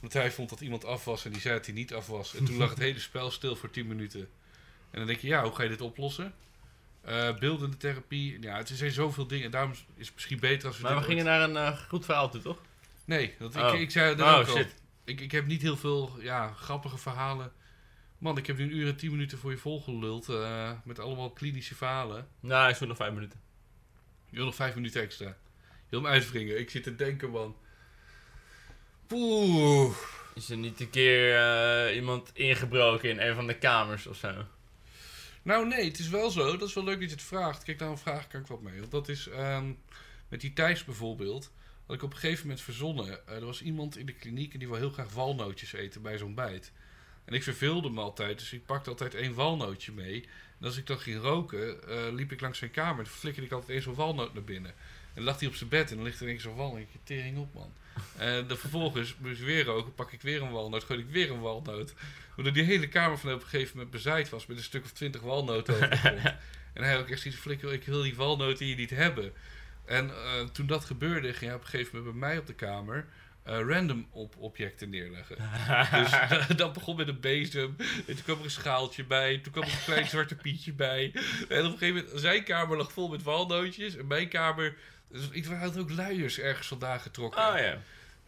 Want hij vond dat iemand af was en die zei dat hij niet af was. En toen lag het <laughs> hele spel stil voor 10 minuten. En dan denk je, ja, hoe ga je dit oplossen? Eh, beeldende therapie. Ja, het zijn zoveel dingen. Daarom is het misschien beter als we Maar we gingen ooit- naar een eh, goed verhaal toe, toch? Nee, dat, Oh. ik, ik zei dat Oh, ook al. shit. Ik, ik heb niet heel veel ja, grappige verhalen. Man, ik heb nu een uur en tien minuten voor je volgeluld. eh met allemaal klinische verhalen. Nou, ik zoek nog vijf minuten. Je wil nog vijf minuten extra. Je wil hem uitwringen. Ik zit te denken, man. Poeh. Is er niet een keer eh, iemand ingebroken in een van de kamers of zo? Nou, nee, het is wel zo. Dat is wel leuk dat je het vraagt. Kijk, daar een vraag kan ik wat mee. Want dat is ehm, met die Thijs bijvoorbeeld. Had ik op een gegeven moment verzonnen. Eh, er was iemand in de kliniek en die wil heel graag walnootjes eten bij zo'n bijt. En ik verveelde me altijd, dus ik pakte altijd één walnootje mee. En als ik dan ging roken, eh, liep ik langs zijn kamer. Dan flikkerde ik altijd één zo'n walnoot naar binnen. En dan lag hij op zijn bed en dan ligt er één zo'n walnoot. Ik tering op, man. En dan vervolgens moest ik weer roken, pak ik weer een walnoot, gooi ik weer een walnoot. Omdat die hele kamer van op een gegeven moment bezaaid was met een stuk of twintig walnoten over de grond. <laughs> en hij had ook echt van, flikker, ik wil die walnoten hier niet hebben. En eh, toen dat gebeurde, ging hij op een gegeven moment bij mij op de kamer random op objecten neerleggen. <laughs> Dus <laughs> dat begon met een bezem. En toen kwam er een schaaltje bij. Toen kwam er een klein zwarte pietje bij. En op een gegeven moment, zijn kamer lag vol met walnootjes. En mijn kamer... Dus ik had ook luiers ergens vandaan getrokken. Oh ja.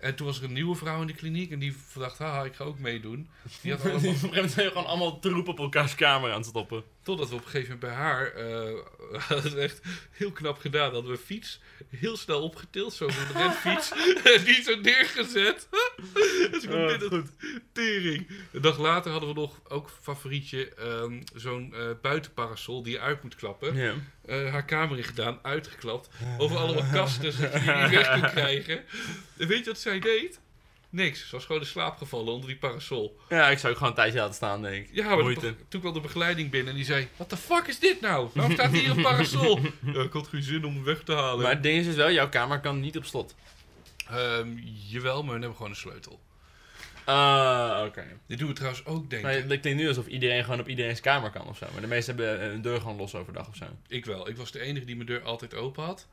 En toen was er een nieuwe vrouw in de kliniek. En die dacht, haha, ik ga ook meedoen. Die had <laughs> Op een allemaal, gegeven moment zijn we gewoon allemaal troep op elkaars kamer aan het stoppen. Totdat we op een gegeven moment bij haar... eh <laughs> dat is echt heel knap gedaan. Hadden we fiets heel snel opgetild. Zo'n renfiets. <laughs> en die zo neergezet. <laughs> dus ik Oh, dit het tering. Een dag later hadden we nog ook favorietje. ehm, Zo'n eh, buitenparasol die je uit moet klappen. Eh, haar kamer in gedaan, uitgeklapt. Over allemaal kasten, zodat je die niet weg kon krijgen. En weet je wat zij deed? Niks. Ze was gewoon in slaap gevallen onder die parasol. ja, ik zou ook gewoon een tijdje laten staan, denk ik. Ja, maar toen, kwam de begeleiding binnen en die zei... Wat de fuck is dit nou? Waarom staat hier een <laughs> parasol? ja, ik had geen zin om hem weg te halen. Maar het ding is dus wel, jouw kamer kan niet op slot. Ehm, jawel, maar we hebben gewoon een sleutel. Ah, oké. Dit doen we trouwens ook, denk Maar ik. het klinkt nu alsof iedereen gewoon op iedereen's kamer kan of zo. Maar de meesten hebben een deur gewoon los overdag of zo. Ik wel. Ik was de enige die mijn deur altijd open had.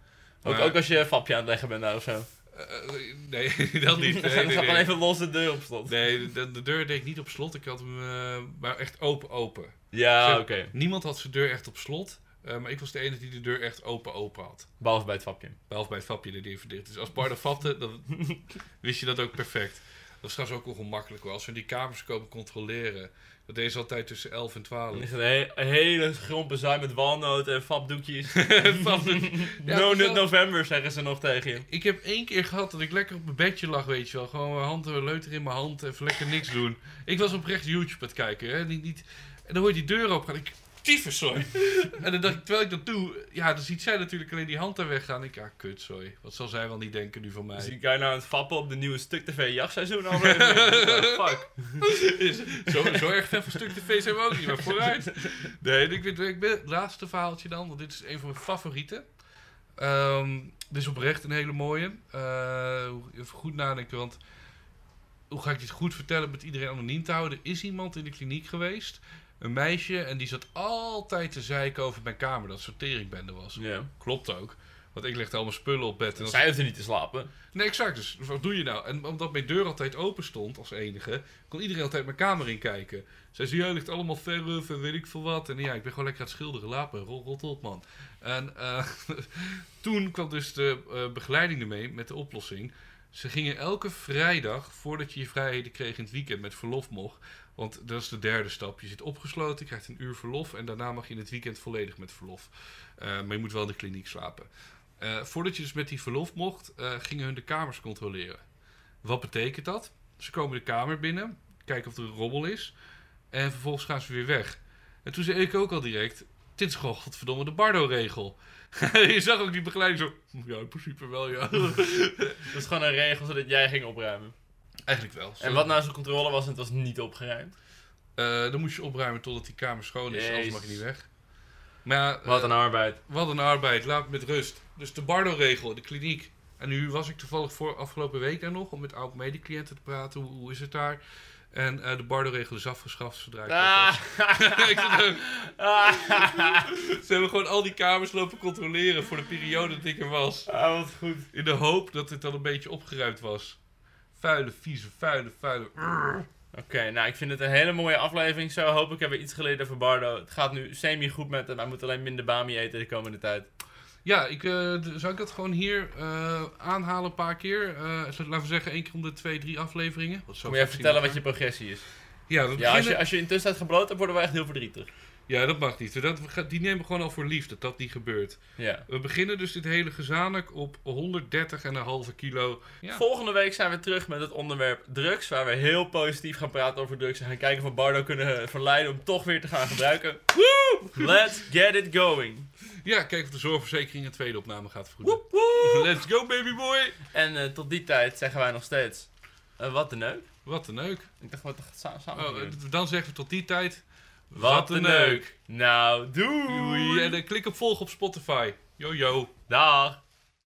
Ook, ook als je een fapje aan het leggen bent daar of zo. Eh, <laughs> nee, dat niet. <laughs> Dan Nee, nee, even los de deur op slot. Nee, de, de deur deed ik niet op slot. Ik had hem eh, maar echt open open. Ja, oké. Niemand had zijn deur echt op slot. eh, maar ik was de enige die de deur echt open open had. Behalve bij het vapje. Behalve bij het vapje dat die even dicht is. Als Bardo vatte, dan <laughs> wist je dat ook perfect. Dat is trouwens ook wel gemakkelijk hoor. Als we die kamers komen controleren. Dat deed ze altijd tussen 11 en 12. Dan is het een, he- een hele grompe zaai met walnoten en fapdoekjes. Van- <laughs> Ja, no Nut November zeggen ze nog tegen je. Ik heb één keer gehad dat ik lekker op mijn bedje lag, weet je wel. Gewoon mijn hand, leuter in mijn hand, even lekker niks doen. Ik was oprecht YouTube aan het kijken, hè. Niet, niet... En dan hoor je die deur open gaan. Ik, tyfus, sorry. <laughs> en dan dacht ik, terwijl ik dat doe, ja, dan ziet zij natuurlijk alleen die hand daar weggaan. Ik, ja, kut, sorry. Wat zal zij wel niet denken nu van mij? Dus ik je nou aan het fappen op de nieuwe Stuk TV jachtseizoen <laughs> the fuck? <laughs> Is- zo, zo erg fan van stuk tv zijn we ook niet, maar vooruit. Nee, ik, weet, ik ben het laatste verhaaltje dan, want dit is een van mijn favorieten. Ehm, dit is oprecht een hele mooie. Eh, even goed nadenken, want hoe ga ik dit goed vertellen met iedereen anoniem te houden? Er is iemand in de kliniek geweest, een meisje, en die zat altijd te zeiken over mijn kamer, dat sorteringbende was. Ja. Klopt ook. Want ik legde allemaal spullen op bed. En als Zij hoeft er niet te slapen. Nee, exact. Dus wat doe je nou? En omdat mijn deur altijd open stond als enige, kon iedereen altijd mijn kamer in kijken. Zij zei, ja, ligt allemaal verf en weet ik veel wat. En ja, ik ben gewoon lekker aan het schilderen. Laat me, rot, rot op, man. En eh, <laughs> toen kwam dus de eh, begeleiding ermee met de oplossing. Ze gingen elke vrijdag, voordat je je vrijheden kreeg in het weekend, met verlof mocht. Want dat is de derde stap. Je zit opgesloten, je krijgt een uur verlof. En daarna mag je in het weekend volledig met verlof. Eh, maar je moet wel in de kliniek slapen. Eh, voordat je dus met die verlof mocht, eh, gingen hun de kamers controleren. Wat betekent dat? Ze komen de kamer binnen, kijken of er een rommel is. En vervolgens gaan ze weer weg. En toen zei ik ook al direct: Dit is gewoon godverdomme de Bardo-regel. <laughs> je zag ook die begeleiding zo. Ja, in principe wel, ja. <laughs> Dat is gewoon een regel zodat jij ging opruimen. Eigenlijk wel. En wat nou zo'n controle was en het was niet opgeruimd? Eh, dan moest je opruimen totdat die kamer schoon is, anders mag je niet weg. Maar ja, Wat eh, een arbeid. Wat een arbeid, laat me met rust. Dus de Bardo-regel, de kliniek. En nu was ik toevallig voor afgelopen week daar nog om met oud medecliënten te praten. Hoe, hoe is het daar? En eh, de Bardo-regel is afgeschaft zodra ik Ah. <laughs> Ah. Ze hebben gewoon al die kamers lopen controleren voor de periode dat ik er was. Ah, wat goed. In de hoop dat het dan een beetje opgeruimd was. Vuile, vieze, vuile, vuile. Oké, nou ik vind het een hele mooie aflevering. Zo hoop ik hebben we iets geleerd over Bardo. Het gaat nu semi goed met hem. Hij moet alleen minder bami eten de komende tijd. Ja, ik, eh, zou ik dat gewoon hier eh, aanhalen een paar keer? Eh, laten we zeggen één keer om de twee, drie afleveringen. Moet je vertellen wat je progressie is. Ja, als je, als je intussen tijd gebloot hebt, worden we echt heel verdrietig. Ja, dat mag niet. Dat, die nemen we gewoon al voor lief dat dat niet gebeurt. Ja. We beginnen dus dit hele gezamenlijk op 130,5 kilo. Ja. Volgende week zijn we terug met het onderwerp drugs. Waar we heel positief gaan praten over drugs. En gaan kijken of we Bardo kunnen verleiden om toch weer te gaan gebruiken. <laughs> Woo! Let's get it going. ja, kijk of de zorgverzekering een tweede opname gaat vergoeden. Let's go, baby boy! En eh, tot die tijd zeggen wij nog steeds... eh, wat de neuk? Wat een neuk. Ik dacht, wat sa- samen. Oh, eh, dan zeggen we tot die tijd. Wat de neuk. Nou, doei. Doei. En eh, klik op volgen op Spotify. Yo, yo. Dag.